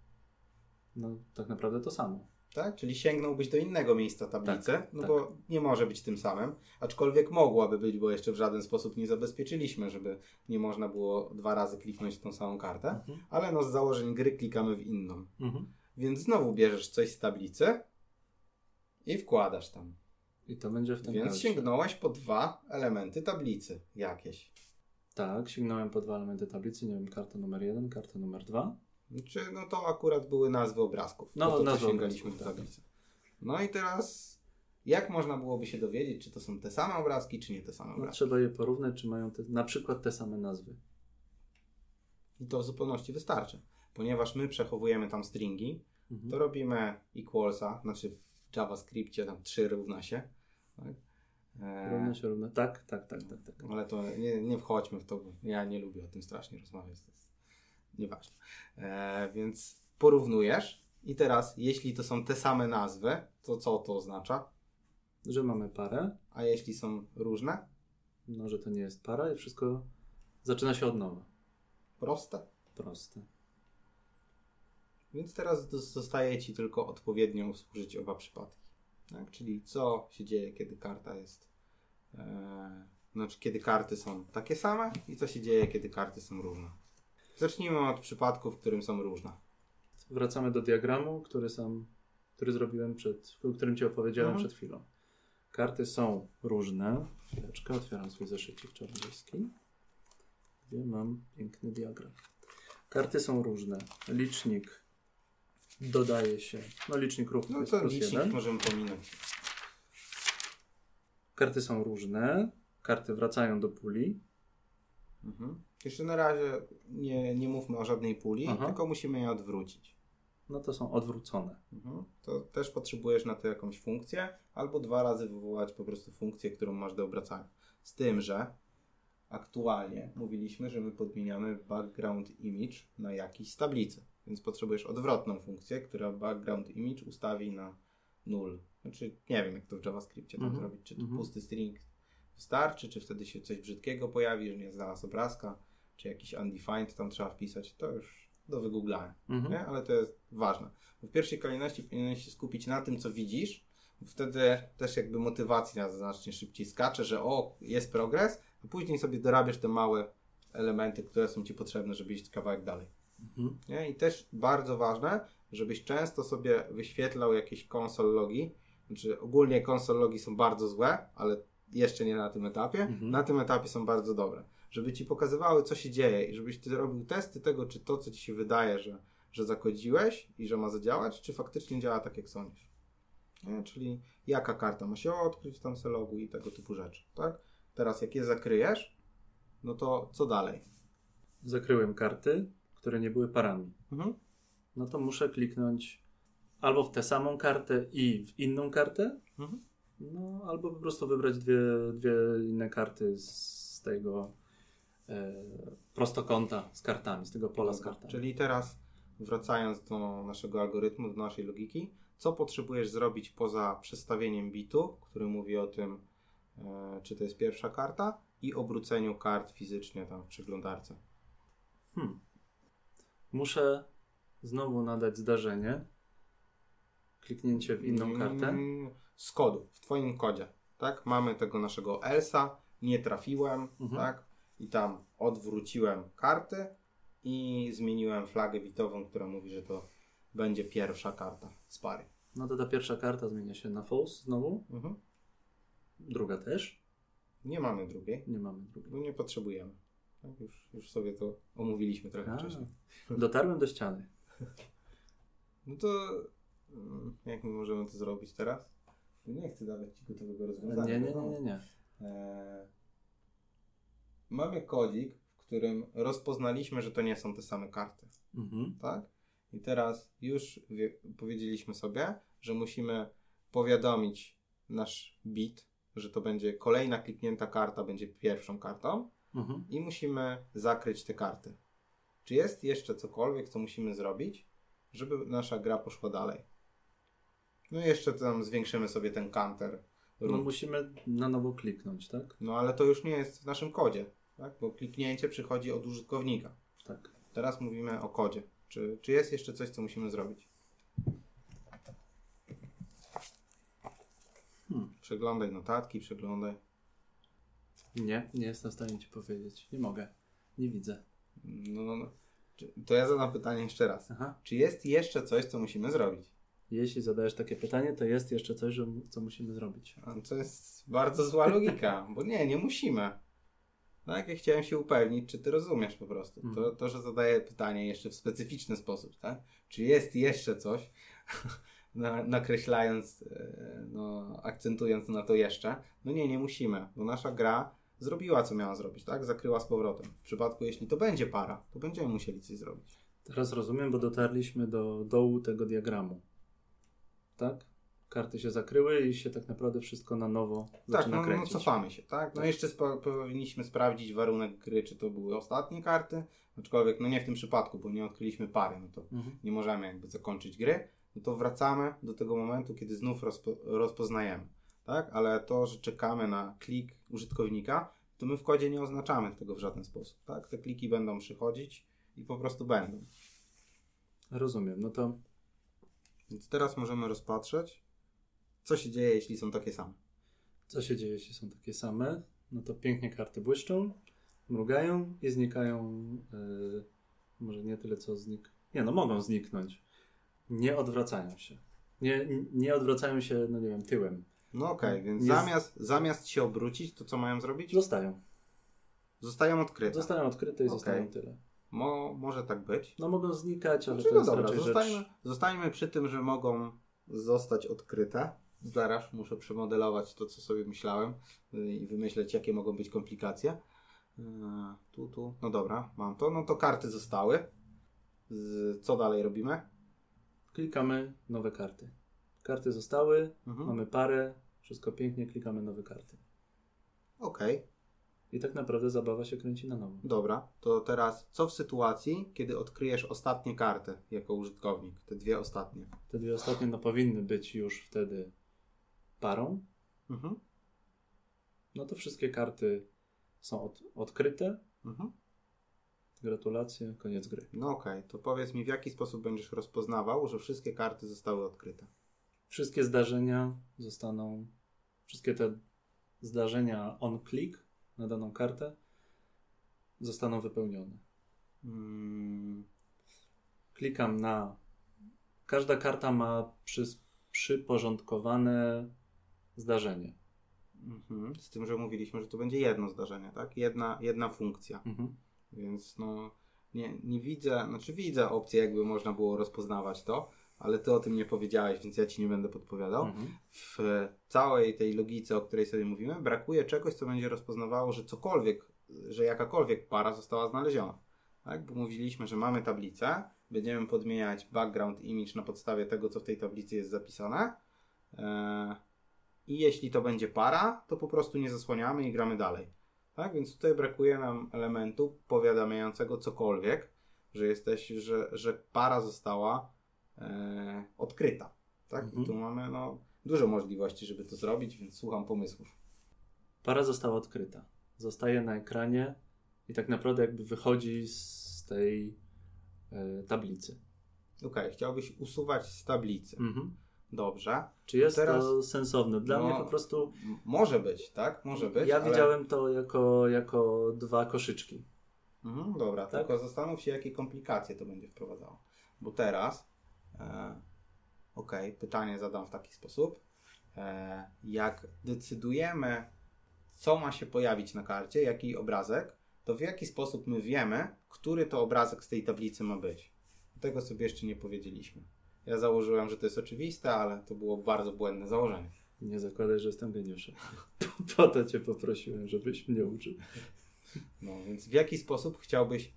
No, tak naprawdę to samo. Tak? Czyli sięgnąłbyś do innego miejsca tablicy, Tak, no tak. bo nie może być tym samym, aczkolwiek mogłaby być, bo jeszcze w żaden sposób nie zabezpieczyliśmy, żeby nie można było dwa razy kliknąć w tą samą kartę, Mhm. ale no z założeń gry klikamy w inną. Mhm. Więc znowu bierzesz coś z tablicy i wkładasz tam. I to będzie w tym Więc karcie. sięgnąłeś po dwa elementy tablicy jakieś. Tak, sięgnąłem po dwa elementy tablicy, nie wiem, karta numer jeden, karta numer dwa. Czy no to akurat były nazwy obrazków. No, No, to, nazwy sięgaliśmy obrazków, do tak. tablicy. No i teraz jak można byłoby się dowiedzieć, czy to są te same obrazki, czy nie te same No, obrazki? trzeba je porównać, czy mają te, na przykład te same nazwy. I to w zupełności wystarczy. Ponieważ my przechowujemy tam stringi, Mhm. to robimy equalsa, znaczy w JavaScriptie tam 3 równa się. Tak? E, Równe się równe. Tak, tak, tak, tak, tak. ale to nie, nie wchodźmy w to, bo ja nie lubię o tym strasznie rozmawiać, to jest nieważne. E, więc porównujesz i teraz, jeśli to są te same nazwy, to co to oznacza? Że mamy parę, A jeśli są różne? no że to nie jest para i wszystko zaczyna się od nowa. Proste. Proste. Więc teraz zostaje Ci tylko odpowiednio współżyć oba przypadki. Tak? Czyli co się dzieje, kiedy karta jest. E, znaczy, kiedy karty są takie same i co się dzieje, kiedy karty są różne. Zacznijmy od przypadku, w którym są różne. Wracamy do diagramu, który sam, który zrobiłem przed, o którym Ci opowiedziałem Mhm. przed chwilą. Karty są różne. Chwileczkę, otwieram swój zeszycik czarnoryski, gdzie mam piękny diagram. Karty są różne. Licznik dodaje się, no licznik ruchu No jest to plus licznik jeden. możemy pominąć. Karty są różne. Karty wracają do puli. Mhm. Jeszcze na razie nie, nie mówmy o żadnej puli, Aha. tylko musimy je odwrócić. No to są odwrócone. Mhm. To też potrzebujesz na to jakąś funkcję, albo dwa razy wywołać po prostu funkcję, którą masz do obracania. Z tym, że aktualnie mówiliśmy, że my podmieniamy background image na jakiś z tablicy. Więc potrzebujesz odwrotną funkcję, która background image ustawi na null. Znaczy, nie wiem jak to w JavaScriptie tam Mhm. zrobić. Czy to Mhm. pusty string wystarczy, czy wtedy się coś brzydkiego pojawi, że nie znalazł obrazka, czy jakiś undefined tam trzeba wpisać. To już do wygooglania Mhm. nie? ale to jest ważne. Bo w pierwszej kolejności powinieneś się skupić na tym, co widzisz, bo wtedy też jakby motywacja znacznie szybciej skacze, że o, jest progres, a później sobie dorabiasz te małe elementy, które są Ci potrzebne, żeby iść kawałek dalej. Mhm. Nie? I też bardzo ważne, żebyś często sobie wyświetlał jakieś konsol logi. Znaczy ogólnie konsol logi są bardzo złe, ale jeszcze nie na tym etapie. Mhm. Na tym etapie są bardzo dobre. Żeby ci pokazywały, co się dzieje i żebyś ty robił testy tego, czy to, co ci się wydaje, że, że zakodziłeś i że ma zadziałać, czy faktycznie działa tak, jak sądzisz. Nie? Czyli jaka karta ma się odkryć tam se logu i tego typu rzeczy. Tak? Teraz jak je zakryjesz, no to co dalej? Zakryłem karty, które nie były parami. Mhm. No to muszę kliknąć albo w tę samą kartę i w inną kartę, Mhm. no albo po prostu wybrać dwie, dwie inne karty z tego prostokąta z kartami, z tego pola z kartami. Czyli teraz wracając do naszego algorytmu, do naszej logiki, co potrzebujesz zrobić poza przestawieniem bitu, który mówi o tym, e, czy to jest pierwsza karta i obróceniu kart fizycznie tam w przeglądarce. Hmm. Muszę znowu nadać zdarzenie, kliknięcie w inną kartę. Mm, Z kodu, w Twoim kodzie, tak? Mamy tego naszego Elsa, nie trafiłem, Mhm. tak? I tam odwróciłem karty i zmieniłem flagę bitową, która mówi, że to będzie pierwsza karta z pary. No to ta pierwsza karta zmienia się na false znowu, Mhm. druga też. Nie mamy drugiej, Nie mamy drugiej. bo nie potrzebujemy. Tak? Już, już sobie to omówiliśmy trochę A, wcześniej. dotarłem do ściany. No to mm, jak my możemy to zrobić teraz? Nie chcę dawać Ci gotowego rozwiązania. Nie, nie, nie, nie, nie. Eee, mamy kodzik, w którym rozpoznaliśmy, że to nie są te same karty, Mhm. tak? I teraz już wie, powiedzieliśmy sobie, że musimy powiadomić nasz bit, że to będzie kolejna kliknięta karta, będzie pierwszą kartą Mhm. i musimy zakryć te karty. Czy jest jeszcze cokolwiek, co musimy zrobić, żeby nasza gra poszła dalej? No i jeszcze tam zwiększymy sobie ten counter. No musimy na nowo kliknąć, tak? No ale to już nie jest w naszym kodzie, tak? bo kliknięcie przychodzi od użytkownika. Tak. Teraz mówimy o kodzie. Czy, czy jest jeszcze coś, co musimy zrobić? Hmm. Przeglądaj notatki, przeglądaj. Nie, nie jestem w stanie Ci powiedzieć. Nie mogę. Nie widzę. No, no, no. To ja zadam pytanie jeszcze raz. Aha. Czy jest jeszcze coś, co musimy zrobić? Jeśli zadajesz takie pytanie, to jest jeszcze coś, co musimy zrobić. A To jest bardzo zła logika, bo nie, nie musimy. Tak, ja chciałem się upewnić, czy ty rozumiesz po prostu. To, Mhm. to że zadaję pytanie jeszcze w specyficzny sposób, tak? Czy jest jeszcze coś, na, nakreślając, e, no, akcentując na to jeszcze. No nie, nie musimy, bo nasza gra zrobiła, co miała zrobić, tak? Zakryła z powrotem. W przypadku, jeśli to będzie para, to będziemy musieli coś zrobić. Teraz rozumiem, bo dotarliśmy do dołu tego diagramu. Tak? Karty się zakryły i się tak naprawdę wszystko na nowo Tak, zaczyna no, no kręcić. cofamy się, tak? No Tak. jeszcze powinniśmy sprawdzić warunek gry, czy to były ostatnie karty, aczkolwiek no nie w tym przypadku, bo nie odkryliśmy pary, no to Mhm. nie możemy jakby zakończyć gry, no to wracamy do tego momentu, kiedy znów rozpo, rozpoznajemy, tak? Ale to, że czekamy na klik użytkownika, to my w kodzie nie oznaczamy tego w żaden sposób, tak? Te kliki będą przychodzić i po prostu będą. Rozumiem. No to Więc teraz możemy rozpatrzeć, co się dzieje, jeśli są takie same. co się dzieje, jeśli są takie same? No to pięknie karty błyszczą, mrugają i znikają. Yy, może nie tyle co znik. Nie, no mogą zniknąć. Nie odwracają się. Nie, nie odwracają się, no nie wiem, tyłem. No okej, więc Nie z- zamiast, zamiast się obrócić, to co mają zrobić? Zostają. Zostają odkryte. Zostają odkryte i Okej. zostają tyle. Mo, może tak być. No mogą znikać, ale Znaczy, to no dobra, raczej zostańmy, rzecz... zostańmy przy tym, że mogą zostać odkryte. Zaraz muszę przemodelować to, co sobie myślałem y, i wymyśleć, jakie mogą być komplikacje. Yy, Tu, tu. No dobra, mam to. No to karty zostały. Co dalej robimy? Klikamy nowe karty. Karty zostały, Mhm. mamy parę, wszystko pięknie, klikamy nowe karty. Okej, I tak naprawdę zabawa się kręci na nowo. dobra. To teraz co w sytuacji, kiedy odkryjesz ostatnie karty jako użytkownik? Te dwie ostatnie. Te dwie ostatnie no, powinny być już wtedy parą. Mhm. No to wszystkie karty są od, odkryte. Mhm. Gratulacje, koniec gry. No okej, to powiedz mi, w jaki sposób będziesz rozpoznawał, że wszystkie karty zostały odkryte? Wszystkie zdarzenia zostaną, wszystkie te zdarzenia on-click na daną kartę zostaną wypełnione. Mm, Klikam na. Każda karta ma przy, przyporządkowane zdarzenie. mhm. Z tym, że mówiliśmy, że to będzie jedno zdarzenie, tak? Jedna, jedna funkcja. Mhm. Więc no, nie, nie widzę, znaczy widzę opcję, jakby można było rozpoznawać to, ale ty o tym nie powiedziałeś, więc ja ci nie będę podpowiadał. Mhm. W całej tej logice, o której sobie mówimy, brakuje czegoś, co będzie rozpoznawało, że cokolwiek, że jakakolwiek para została znaleziona. Tak? Bo mówiliśmy, że mamy tablicę, będziemy podmieniać background image na podstawie tego, co w tej tablicy jest zapisane. Eee, I jeśli to będzie para, to po prostu nie zasłaniamy i gramy dalej. Tak? Więc tutaj brakuje nam elementu powiadamiającego cokolwiek, że jesteś, że, że para została e, odkryta. Tak? Mhm. I tu mamy no, dużo możliwości, żeby to zrobić, więc słucham pomysłów. Para została odkryta. Zostaje na ekranie i tak naprawdę jakby wychodzi z tej e, tablicy. Okej, chciałbyś usuwać z tablicy. Mhm. Dobrze. Czy jest Teraz- to sensowne? Dla No, mnie po prostu. Może być, tak? Może być. ja ale- widziałem to jako, jako dwa koszyczki. Mhm, dobra, Tak? tylko zastanów się, jakie komplikacje to będzie wprowadzało. Bo teraz, e, okej, pytanie zadam w taki sposób. E, jak decydujemy, co ma się pojawić na karcie, jaki obrazek, to w jaki sposób my wiemy, który to obrazek z tej tablicy ma być. Tego sobie jeszcze nie powiedzieliśmy. Ja założyłem, że to jest oczywiste, ale to było bardzo błędne założenie. Nie zakładaj, że jestem geniuszem. Po to cię poprosiłem, żebyś mnie uczył. No więc w jaki sposób chciałbyś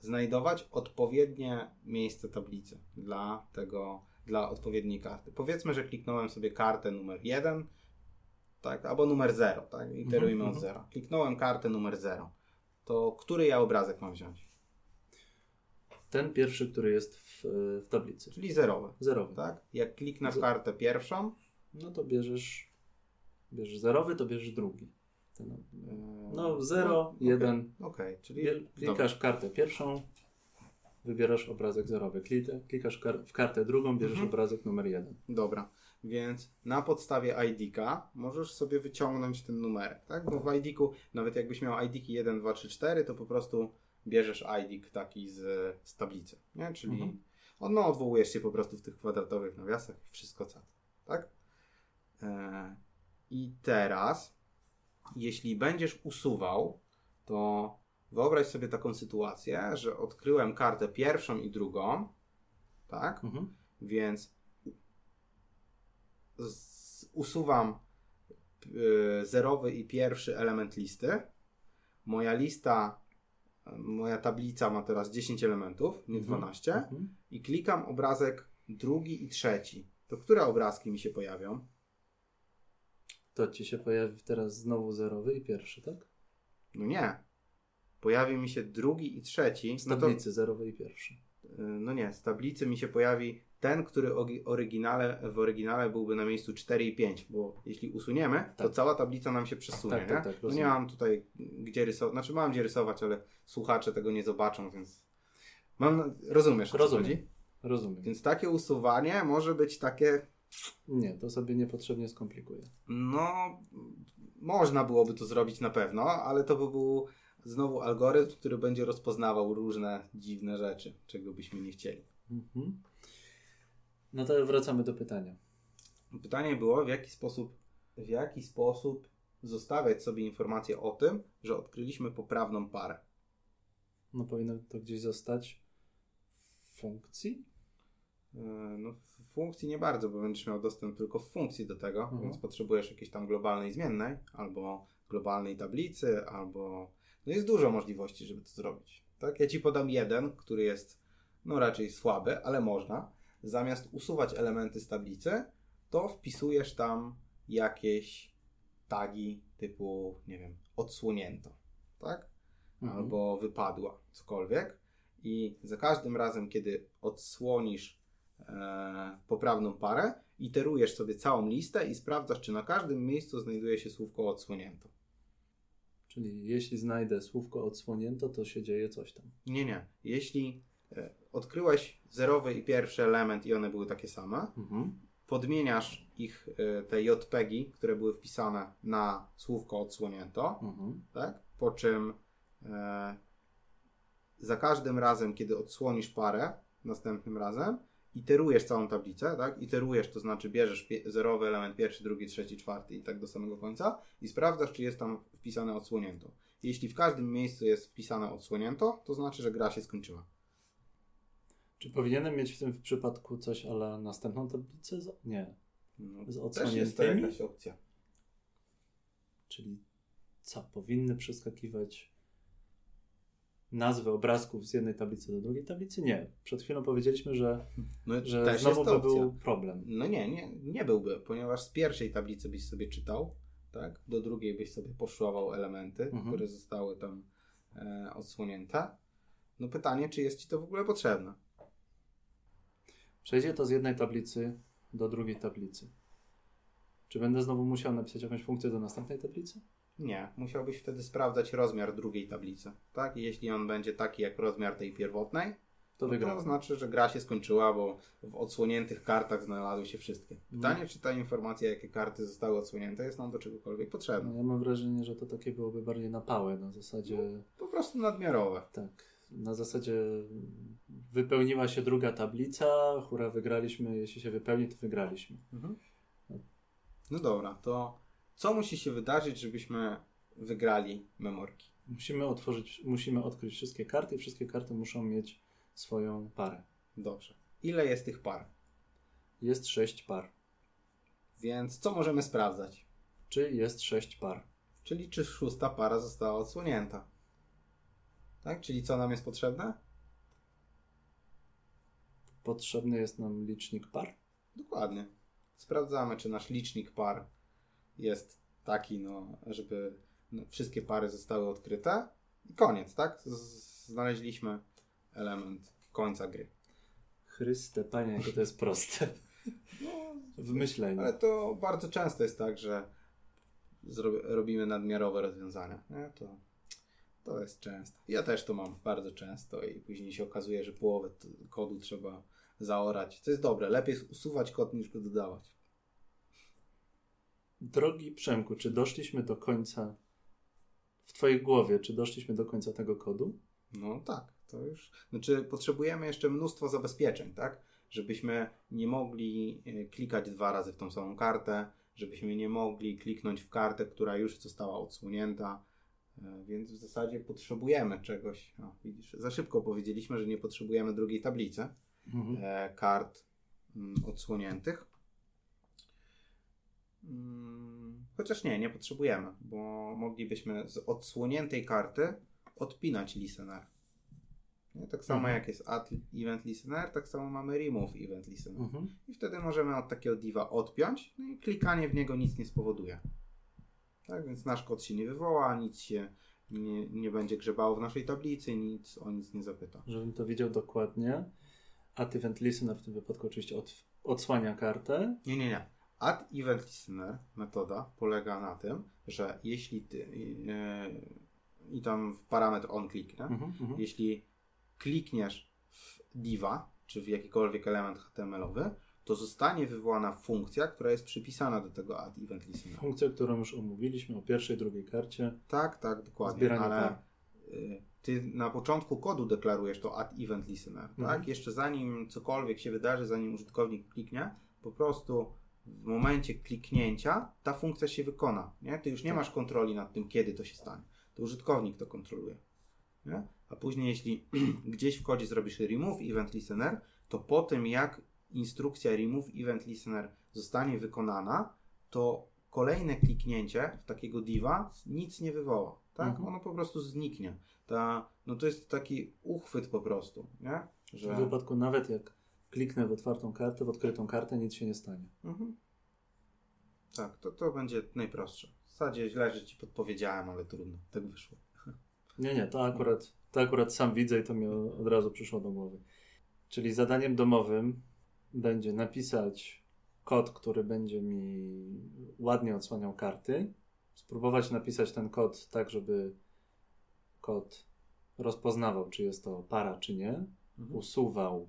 znajdować odpowiednie miejsce tablicy dla tego, dla odpowiedniej karty? Powiedzmy, że kliknąłem sobie kartę numer 1, tak, albo numer 0, tak, iterujmy Mhm, od mhm. 0. Kliknąłem kartę numer 0. To który ja obrazek mam wziąć? Ten pierwszy, który jest w, w tablicy. Czyli zerowy, Zerowy. tak? Jak kliknę w kartę pierwszą, No to bierzesz. Bierzesz zerowy, to bierzesz drugi. Ten, no, 0, okej, 1. Okej, czyli Klikasz w kartę pierwszą, wybierasz obrazek zerowy. Klika- Klikasz kar- w kartę drugą, bierzesz Mhm. obrazek numer jeden. Dobra, więc na podstawie ID-ka możesz sobie wyciągnąć ten numerek, tak? Bo w ID-ku, nawet jakbyś miał ID-ki 1, 2, 3, 4, to po prostu bierzesz ID taki z, z tablicy, nie? Czyli Mhm. On, no, odwołujesz się po prostu w tych kwadratowych nawiasach, wszystko co, tak? E, I teraz, jeśli będziesz usuwał, to wyobraź sobie taką sytuację, że odkryłem kartę pierwszą i drugą, tak? Mhm. Więc usuwam y, zerowy i pierwszy element listy. Moja lista, moja tablica ma teraz 10 elementów, nie Mhm. 12. Mhm. I klikam obrazek drugi i trzeci. To które obrazki mi się pojawią? To ci się pojawi teraz znowu zerowy i pierwszy, tak? No nie. Pojawi mi się drugi i trzeci. Z No to, tablicy zerowy i pierwszy. y, no nie, z tablicy mi się pojawi ten, który oryginale, w oryginale byłby na miejscu 4 i 5, bo jeśli usuniemy, to Tak. cała tablica nam się przesunie, Tak, tak, nie? tak, no nie mam tutaj gdzie rysować, znaczy mam gdzie rysować, ale słuchacze tego nie zobaczą, więc mam, rozumiesz o co chodzi? Rozumiem. Więc takie usuwanie może być takie, Nie, to sobie niepotrzebnie skomplikuje. no można byłoby to zrobić na pewno, ale to by był znowu algorytm, który będzie rozpoznawał różne dziwne rzeczy, czego byśmy nie chcieli. Mhm. No to wracamy do pytania. Pytanie było, w jaki sposób, w jaki sposób zostawiać sobie informację o tym, że odkryliśmy poprawną parę. No powinno to gdzieś zostać w funkcji? Yy, No, funkcji nie bardzo, bo będziesz miał dostęp tylko w funkcji do tego, Mhm. więc potrzebujesz jakiejś tam globalnej zmiennej, albo globalnej tablicy, albo. No jest dużo możliwości, żeby to zrobić. Tak? Ja ci podam jeden, który jest no raczej słaby, ale można. Zamiast usuwać elementy z tablicy, to wpisujesz tam jakieś tagi typu, nie wiem, odsłonięto, tak? Mhm. albo wypadła, cokolwiek. I za każdym razem, kiedy odsłonisz poprawną parę, iterujesz sobie całą listę i sprawdzasz, czy na każdym miejscu znajduje się słówko odsłonięto. Czyli jeśli znajdę słówko odsłonięto, to się dzieje coś tam. Nie, nie. Jeśli e, odkryłeś zerowy i pierwszy element i one były takie same, Mhm. podmieniasz ich, e, te JPEGi, które były wpisane na słówko odsłonięto, Mhm. tak? Po czym e, za każdym razem, kiedy odsłonisz parę, następnym razem, iterujesz całą tablicę, tak? Iterujesz, to znaczy bierzesz zerowy element pierwszy, drugi, trzeci, czwarty i tak do samego końca i sprawdzasz, czy jest tam wpisane odsłonięto. Jeśli w każdym miejscu jest wpisane odsłonięto, to znaczy, że gra się skończyła. Czy powinienem mieć w tym przypadku coś ale następną tablicę? Z... Nie. No, Z też jest to odsłoniętymi? jakaś opcja. Czyli co? Powinny przeskakiwać nazwy obrazków z jednej tablicy do drugiej tablicy? Nie. Przed chwilą powiedzieliśmy, że, No, że znowu by był problem. No nie, nie, nie byłby, ponieważ z pierwszej tablicy byś sobie czytał, tak? Do drugiej byś sobie poszłował elementy, Mhm. które zostały tam e, odsłonięte. No pytanie, czy jest Ci to w ogóle potrzebne? Przejdzie to z jednej tablicy do drugiej tablicy. Czy będę znowu musiał napisać jakąś funkcję do następnej tablicy? Nie, musiałbyś wtedy sprawdzać rozmiar drugiej tablicy, tak? I jeśli on będzie taki jak rozmiar tej pierwotnej, To to wygrałem. znaczy, że gra się skończyła, bo w odsłoniętych kartach znalazły się wszystkie. Pytanie, czy ta informacja, jakie karty zostały odsłonięte, jest nam do czegokolwiek potrzebna. No, ja mam wrażenie, że to takie byłoby bardziej napałe na zasadzie Po prostu nadmiarowe. tak, na zasadzie wypełniła się druga tablica, hura wygraliśmy, jeśli się wypełni, to wygraliśmy. No dobra, to co musi się wydarzyć, żebyśmy wygrali memorki? Musimy otworzyć, musimy odkryć wszystkie karty i wszystkie karty muszą mieć swoją parę. Dobrze. Ile jest tych par? Jest sześć par. Więc co możemy sprawdzać? Czy jest sześć par? Czyli czy szósta para została odsłonięta? Tak? Czyli co nam jest potrzebne? Potrzebny jest nam licznik par? Dokładnie. Sprawdzamy, czy nasz licznik par jest taki, no, żeby no, wszystkie pary zostały odkryte. I koniec, tak? Znaleźliśmy element końca gry. Chryste, panie, jakie to jest proste. No, W myśleniu. Ale to bardzo często jest tak, że robimy nadmiarowe rozwiązania. Nie? To, to jest często. Ja też to mam bardzo często i później się okazuje, że połowę kodu trzeba zaorać. Co jest dobre, lepiej usuwać kod niż go dodawać. Drogi Przemku, czy doszliśmy do końca w Twojej głowie, czy doszliśmy do końca tego kodu? No tak, to już, znaczy potrzebujemy jeszcze mnóstwo zabezpieczeń, tak? Żebyśmy nie mogli e, klikać dwa razy w tą samą kartę, żebyśmy nie mogli kliknąć w kartę, która już została odsłonięta, e, więc w zasadzie potrzebujemy czegoś. O, widzisz, za szybko powiedzieliśmy, że nie potrzebujemy drugiej tablicy Mhm. e, kart mm, odsłoniętych. Mm, Chociaż nie, nie potrzebujemy, bo moglibyśmy z odsłoniętej karty odpinać listener. Nie? Tak samo Mhm. jak jest add event listener, tak samo mamy remove event listener. Mhm. I wtedy możemy od takiego diva odpiąć, no i klikanie w niego nic nie spowoduje. Tak więc nasz kod się nie wywoła, nic się nie, nie będzie grzebało w naszej tablicy, nic o nic nie zapyta. Żebym to widział dokładnie. Add event listener w tym wypadku oczywiście od, odsłania kartę. Nie, nie, nie. Add Event Listener metoda polega na tym, że jeśli ty yy, i tam w parametr on kliknę, Mhm. Mhm. jeśli klikniesz w diva, czy w jakikolwiek element HTML-owy, to zostanie wywołana funkcja, która jest przypisana do tego add event listener. Funkcja, którą już omówiliśmy o pierwszej, drugiej karcie. Tak, tak, dokładnie. Zbieranie ale y, ty na początku kodu deklarujesz to add event listener, Mhm. tak? Jeszcze zanim cokolwiek się wydarzy, zanim użytkownik kliknie, po prostu w momencie kliknięcia ta funkcja się wykona, nie? Ty już nie Tak. masz kontroli nad tym, kiedy to się stanie. To użytkownik to kontroluje, nie? A później, jeśli gdzieś w kodzie zrobisz remove event listener, to po tym jak instrukcja remove event listener zostanie wykonana, to kolejne kliknięcie w takiego diva nic nie wywoła. Tak? Mhm. Ono po prostu zniknie. Ta, no to jest taki uchwyt po prostu, nie? W Że, wypadku nawet jak kliknę w otwartą kartę, w odkrytą kartę, nic się nie stanie. mhm. Tak, to, to będzie najprostsze. W zasadzie źle, że Ci podpowiedziałem, ale trudno. Tak wyszło. Nie, nie, to akurat, to akurat sam widzę i to mi od razu przyszło do głowy. Czyli zadaniem domowym będzie napisać kod, który będzie mi ładnie odsłaniał karty. Spróbować napisać ten kod tak, żeby kod rozpoznawał, czy jest to para, czy nie. Usuwał.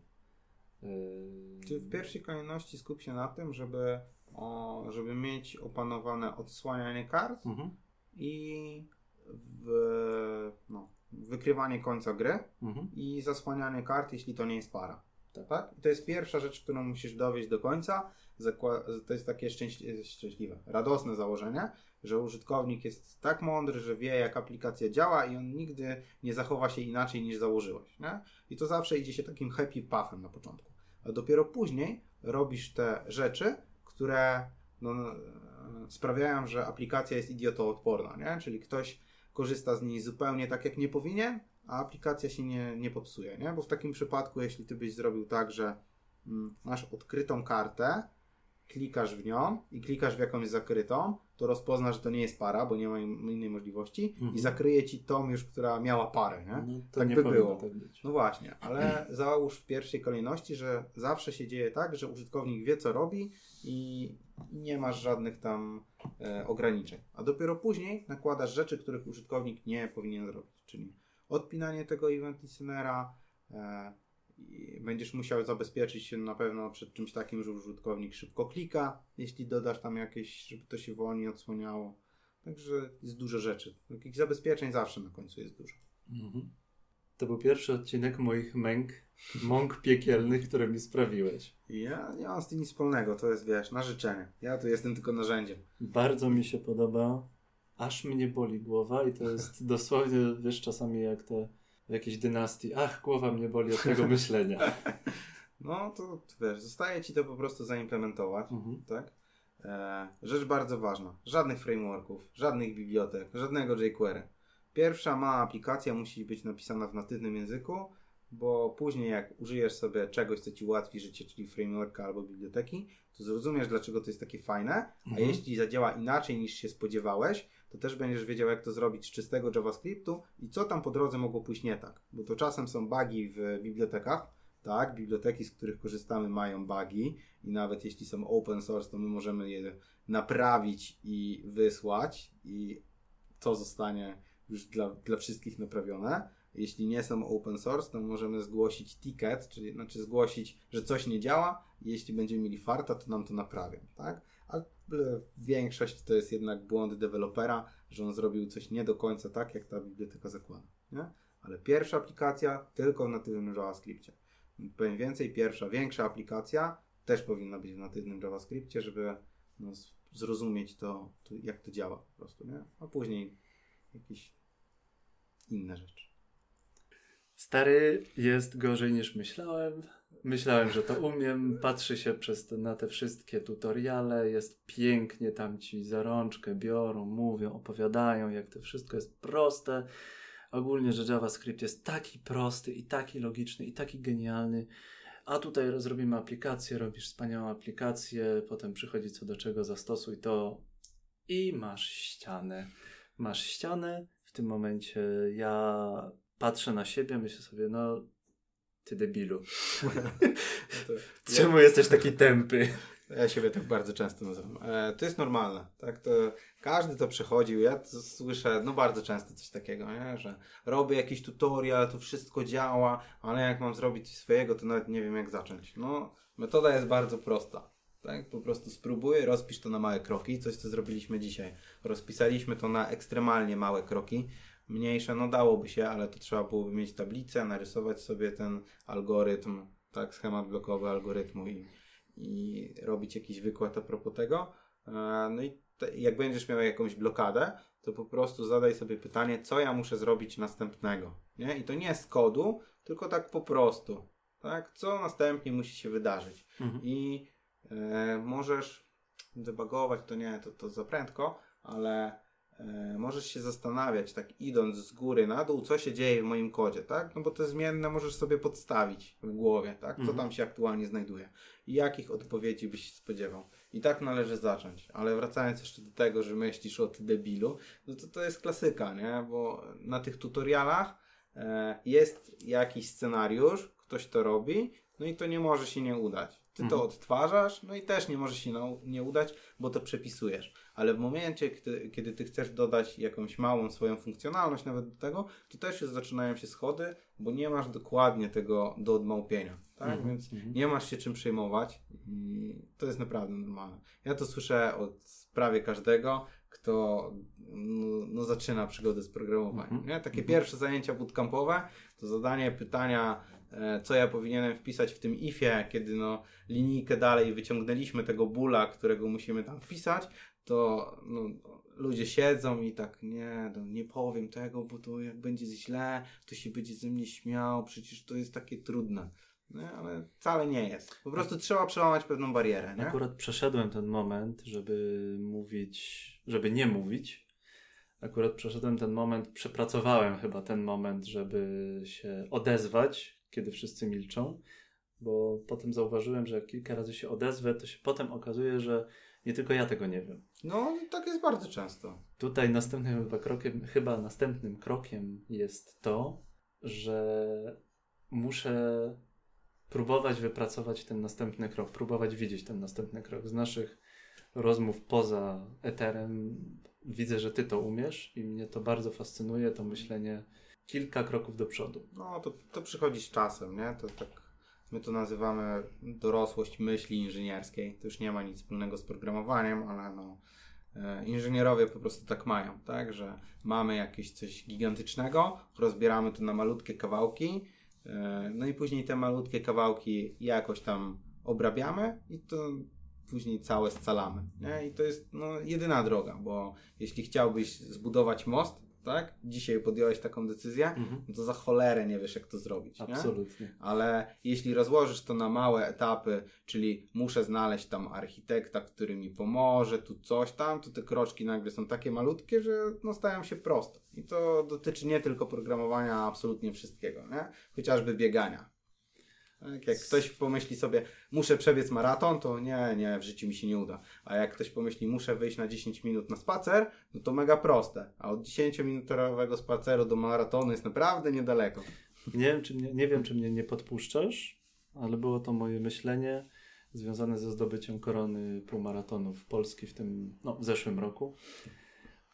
Yy, Czy w pierwszej kolejności skup się na tym, żeby, o, żeby mieć opanowane odsłanianie kart Mhm, i w, no, wykrywanie końca gry mhm. i zasłanianie kart, jeśli to nie jest para. Tak. Tak? To jest pierwsza rzecz, którą musisz dowieść do końca. Zakła- to jest takie szczęśli- szczęśliwe, radosne założenie, że użytkownik jest tak mądry, że wie, jak aplikacja działa i on nigdy nie zachowa się inaczej niż założyłeś. Nie? I to zawsze idzie się takim happy pathem na początku. Dopiero później robisz te rzeczy, które no, sprawiają, że aplikacja jest idiotoodporna. Nie? Czyli ktoś korzysta z niej zupełnie tak, jak nie powinien, a aplikacja się nie, nie popsuje, nie? Bo w takim przypadku, jeśli ty byś zrobił tak, że mm, masz odkrytą kartę, klikasz w nią i klikasz w jakąś zakrytą, to rozpozna, że to nie jest para, bo nie ma in- innej możliwości Mhm. i zakryje ci tą już, która miała parę, nie? No, Tak nie by było. tak. No właśnie, ale załóż w pierwszej kolejności, że zawsze się dzieje tak, że użytkownik wie, co robi i nie masz żadnych tam e, ograniczeń. A dopiero później nakładasz rzeczy, których użytkownik nie powinien zrobić, czyli odpinanie tego event listenera, e, będziesz musiał zabezpieczyć się na pewno przed czymś takim, że użytkownik szybko klika, jeśli dodasz tam jakieś, żeby to się wolniej odsłaniało. Także jest dużo rzeczy. Takich zabezpieczeń zawsze na końcu jest dużo. Mhm. To był pierwszy odcinek moich męk, mąk piekielnych, które mi sprawiłeś. Ja nie mam z tym nic wspólnego, to jest wiesz, na życzenie. Ja tu jestem tylko narzędziem. Bardzo mi się podoba. Aż mnie boli głowa i to jest dosłownie, wiesz, czasami jak te w jakiejś dynastii. Ach, głowa mnie boli od tego myślenia. No to wiesz, zostaje ci to po prostu zaimplementować, Mhm. tak? E, rzecz bardzo ważna. Żadnych frameworków, żadnych bibliotek, żadnego jQuery. Pierwsza mała aplikacja musi być napisana w natywnym języku, bo później jak użyjesz sobie czegoś, co ci ułatwi życie, czyli frameworka albo biblioteki, to zrozumiesz, dlaczego to jest takie fajne, a Mhm. jeśli zadziała inaczej niż się spodziewałeś, to też będziesz wiedział, jak to zrobić z czystego JavaScriptu i co tam po drodze mogło pójść nie tak. Bo to czasem są bugi w bibliotekach, tak, biblioteki, z których korzystamy, mają bugi i nawet jeśli są open source, to my możemy je naprawić i wysłać i to zostanie już dla, dla wszystkich naprawione. Jeśli nie są open source, to możemy zgłosić ticket, czyli znaczy zgłosić, że coś nie działa jeśli będziemy mieli farta, to nam to naprawią, tak? Ale większość to jest jednak błąd dewelopera, że on zrobił coś nie do końca tak, jak ta biblioteka zakłada, nie? ale pierwsza aplikacja tylko w natywnym JavaScriptie. Powiem więcej, pierwsza, większa aplikacja też powinna być w natywnym JavaScriptie, żeby no, zrozumieć to, to, jak to działa po prostu, nie? A później jakieś inne rzeczy. Stary jest gorzej niż myślałem. Myślałem, że to umiem. Patrzy się przez te, na te wszystkie tutoriale. Jest pięknie, tam ci za rączkę biorą, mówią, opowiadają, jak to wszystko jest proste. Ogólnie, że JavaScript jest taki prosty i taki logiczny i taki genialny. A tutaj zrobimy aplikację, robisz wspaniałą aplikację, potem przychodzi co do czego, zastosuj to i masz ścianę. Masz ścianę. W tym momencie ja patrzę na siebie, myślę sobie, no ty debilu. Czemu ja... jesteś taki tępy? Ja siebie tak bardzo często nazywam. E, to jest normalne, tak? To każdy to przechodził. Ja to słyszę, no bardzo często coś takiego, nie? że robię jakiś tutorial, to wszystko działa, ale jak mam zrobić coś swojego, to nawet nie wiem jak zacząć. No, metoda jest bardzo prosta. Tak? Po prostu spróbuj, rozpisz to na małe kroki, coś co zrobiliśmy dzisiaj. Rozpisaliśmy to na ekstremalnie małe kroki mniejsze, no dałoby się, ale to trzeba byłoby mieć tablicę, narysować sobie ten algorytm, tak, schemat blokowy algorytmu i, i robić jakiś wykład a propos tego. E, no i te, jak będziesz miał jakąś blokadę, to po prostu zadaj sobie pytanie, co ja muszę zrobić następnego. Nie? I to nie z kodu, tylko tak po prostu. Tak? Co następnie musi się wydarzyć. Mhm. I e, możesz debugować, to nie, to, to za prędko, ale możesz się zastanawiać, tak idąc z góry na dół, co się dzieje w moim kodzie, tak? No bo te zmienne możesz sobie podstawić w głowie, tak? Co mhm. tam się aktualnie znajduje i jakich odpowiedzi byś się spodziewał. I tak należy zacząć. Ale wracając jeszcze do tego, że myślisz o ty debilu, no to to jest klasyka, nie? Bo na tych tutorialach e, jest jakiś scenariusz, ktoś to robi, no i to nie może się nie udać. Ty mhm. to odtwarzasz, no i też nie może się nie udać, bo to przepisujesz ale w momencie, kiedy, kiedy ty chcesz dodać jakąś małą swoją funkcjonalność nawet do tego, to też już zaczynają się schody, bo nie masz dokładnie tego do odmałpienia. Tak? Mm -hmm. Więc mhm. nie masz się czym przejmować. To jest naprawdę normalne. Ja to słyszę od prawie każdego, kto no, no zaczyna przygodę z programowaniem. Mm -hmm. nie? Takie mm -hmm. pierwsze zajęcia bootcampowe to zadanie pytania e, co ja powinienem wpisać w tym ifie, kiedy no linijkę dalej wyciągnęliśmy tego bula, którego musimy tam wpisać, to no, ludzie siedzą i tak, nie, no, nie powiem tego, bo to jak będzie źle, to się będzie ze mnie śmiał, przecież to jest takie trudne. Nie, ale wcale nie jest. Po prostu trzeba przełamać pewną barierę. Nie? Akurat przeszedłem ten moment, żeby mówić, żeby nie mówić. Akurat przeszedłem ten moment, przepracowałem chyba ten moment, żeby się odezwać, kiedy wszyscy milczą, bo potem zauważyłem, że jak kilka razy się odezwę, to się potem okazuje, że nie tylko ja tego nie wiem. No, tak jest bardzo często. Tutaj następnym chyba krokiem, chyba następnym krokiem jest to, że muszę próbować wypracować ten następny krok, próbować widzieć ten następny krok. Z naszych rozmów poza eterem widzę, że ty to umiesz i mnie to bardzo fascynuje, to myślenie kilka kroków do przodu. No, to, to przychodzi z czasem, nie? To tak My to nazywamy dorosłość myśli inżynierskiej. To już nie ma nic wspólnego z programowaniem, ale no, e, inżynierowie po prostu tak mają, tak, że mamy jakieś coś gigantycznego, rozbieramy to na malutkie kawałki, e, no i później te malutkie kawałki jakoś tam obrabiamy i to później całe scalamy. Nie? I to jest no, jedyna droga, bo jeśli chciałbyś zbudować most, tak? Dzisiaj podjąłeś taką decyzję, mhm. no to za cholerę nie wiesz, jak to zrobić. Absolutnie. Nie? Ale jeśli rozłożysz to na małe etapy, czyli muszę znaleźć tam architekta, który mi pomoże, tu coś tam, to te kroczki nagle są takie malutkie, że no, stają się proste. I to dotyczy nie tylko programowania, a absolutnie wszystkiego, nie? Chociażby biegania. Tak? Jak ktoś pomyśli sobie, muszę przebiec maraton, to nie, nie, w życiu mi się nie uda. A jak ktoś pomyśli, muszę wyjść na 10 minut na spacer, no to mega proste. A od 10-minutowego spaceru do maratonu jest naprawdę niedaleko. Nie wiem, czy mnie, nie wiem, czy mnie nie podpuszczasz, ale było to moje myślenie związane ze zdobyciem korony półmaratonów Polski w tym, no, w zeszłym roku.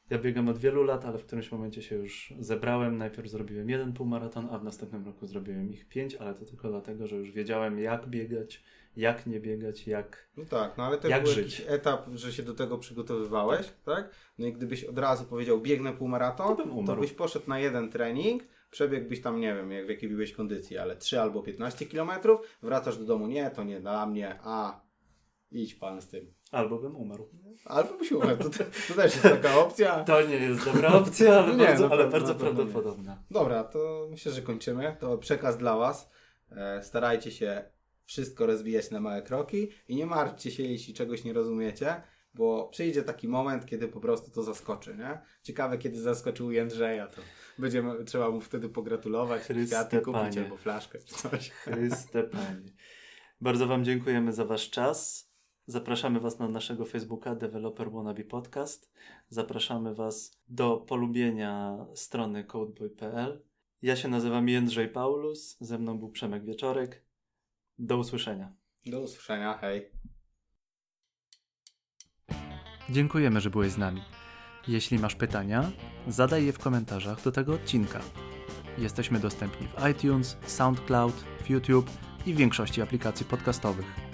Ja biegam od wielu lat, ale w którymś momencie się już zebrałem. Najpierw zrobiłem jeden półmaraton, a w następnym roku zrobiłem ich pięć, ale to tylko dlatego, że już wiedziałem jak biegać, jak nie biegać, jak No tak, no ale też był żyć. jakiś etap, że się do tego przygotowywałeś, tak. tak? No i gdybyś od razu powiedział biegnę półmaraton, to, to byś poszedł na jeden trening, przebiegłbyś tam, nie wiem, jak w jakiej byłeś kondycji, ale 3 albo 15 km, wracasz do domu, nie, to nie dla mnie, a idź pan z tym. Albo bym umarł. Albo byś umarł, to, to też jest taka opcja. To nie jest dobra opcja, ale No nie, bardzo, na ale bardzo nie. prawdopodobna. Dobra, to myślę, że kończymy. To przekaz dla Was. E, starajcie się wszystko rozwijać na małe kroki i nie martwcie się, jeśli czegoś nie rozumiecie, bo przyjdzie taki moment, kiedy po prostu to zaskoczy, nie? Ciekawe, kiedy zaskoczył Jędrzeja, to będziemy, trzeba mu wtedy pogratulować, kwiaty kupić Panie. albo flaszkę czy coś. Chryste Panie. Bardzo Wam dziękujemy za Wasz czas. Zapraszamy Was na naszego Facebooka Developer Wannabe Podcast. Zapraszamy Was do polubienia strony codeboy.pl. Ja się nazywam Jędrzej Paulus, ze mną był Przemek Wieczorek. Do usłyszenia. Do usłyszenia, hej. Dziękujemy, że byłeś z nami. Jeśli masz pytania, zadaj je w komentarzach do tego odcinka. Jesteśmy dostępni w iTunes, SoundCloud, YouTube i w większości aplikacji podcastowych.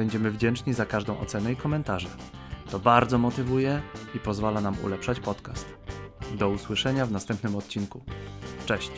Będziemy wdzięczni za każdą ocenę i komentarze. To bardzo motywuje i pozwala nam ulepszać podcast. Do usłyszenia w następnym odcinku. Cześć!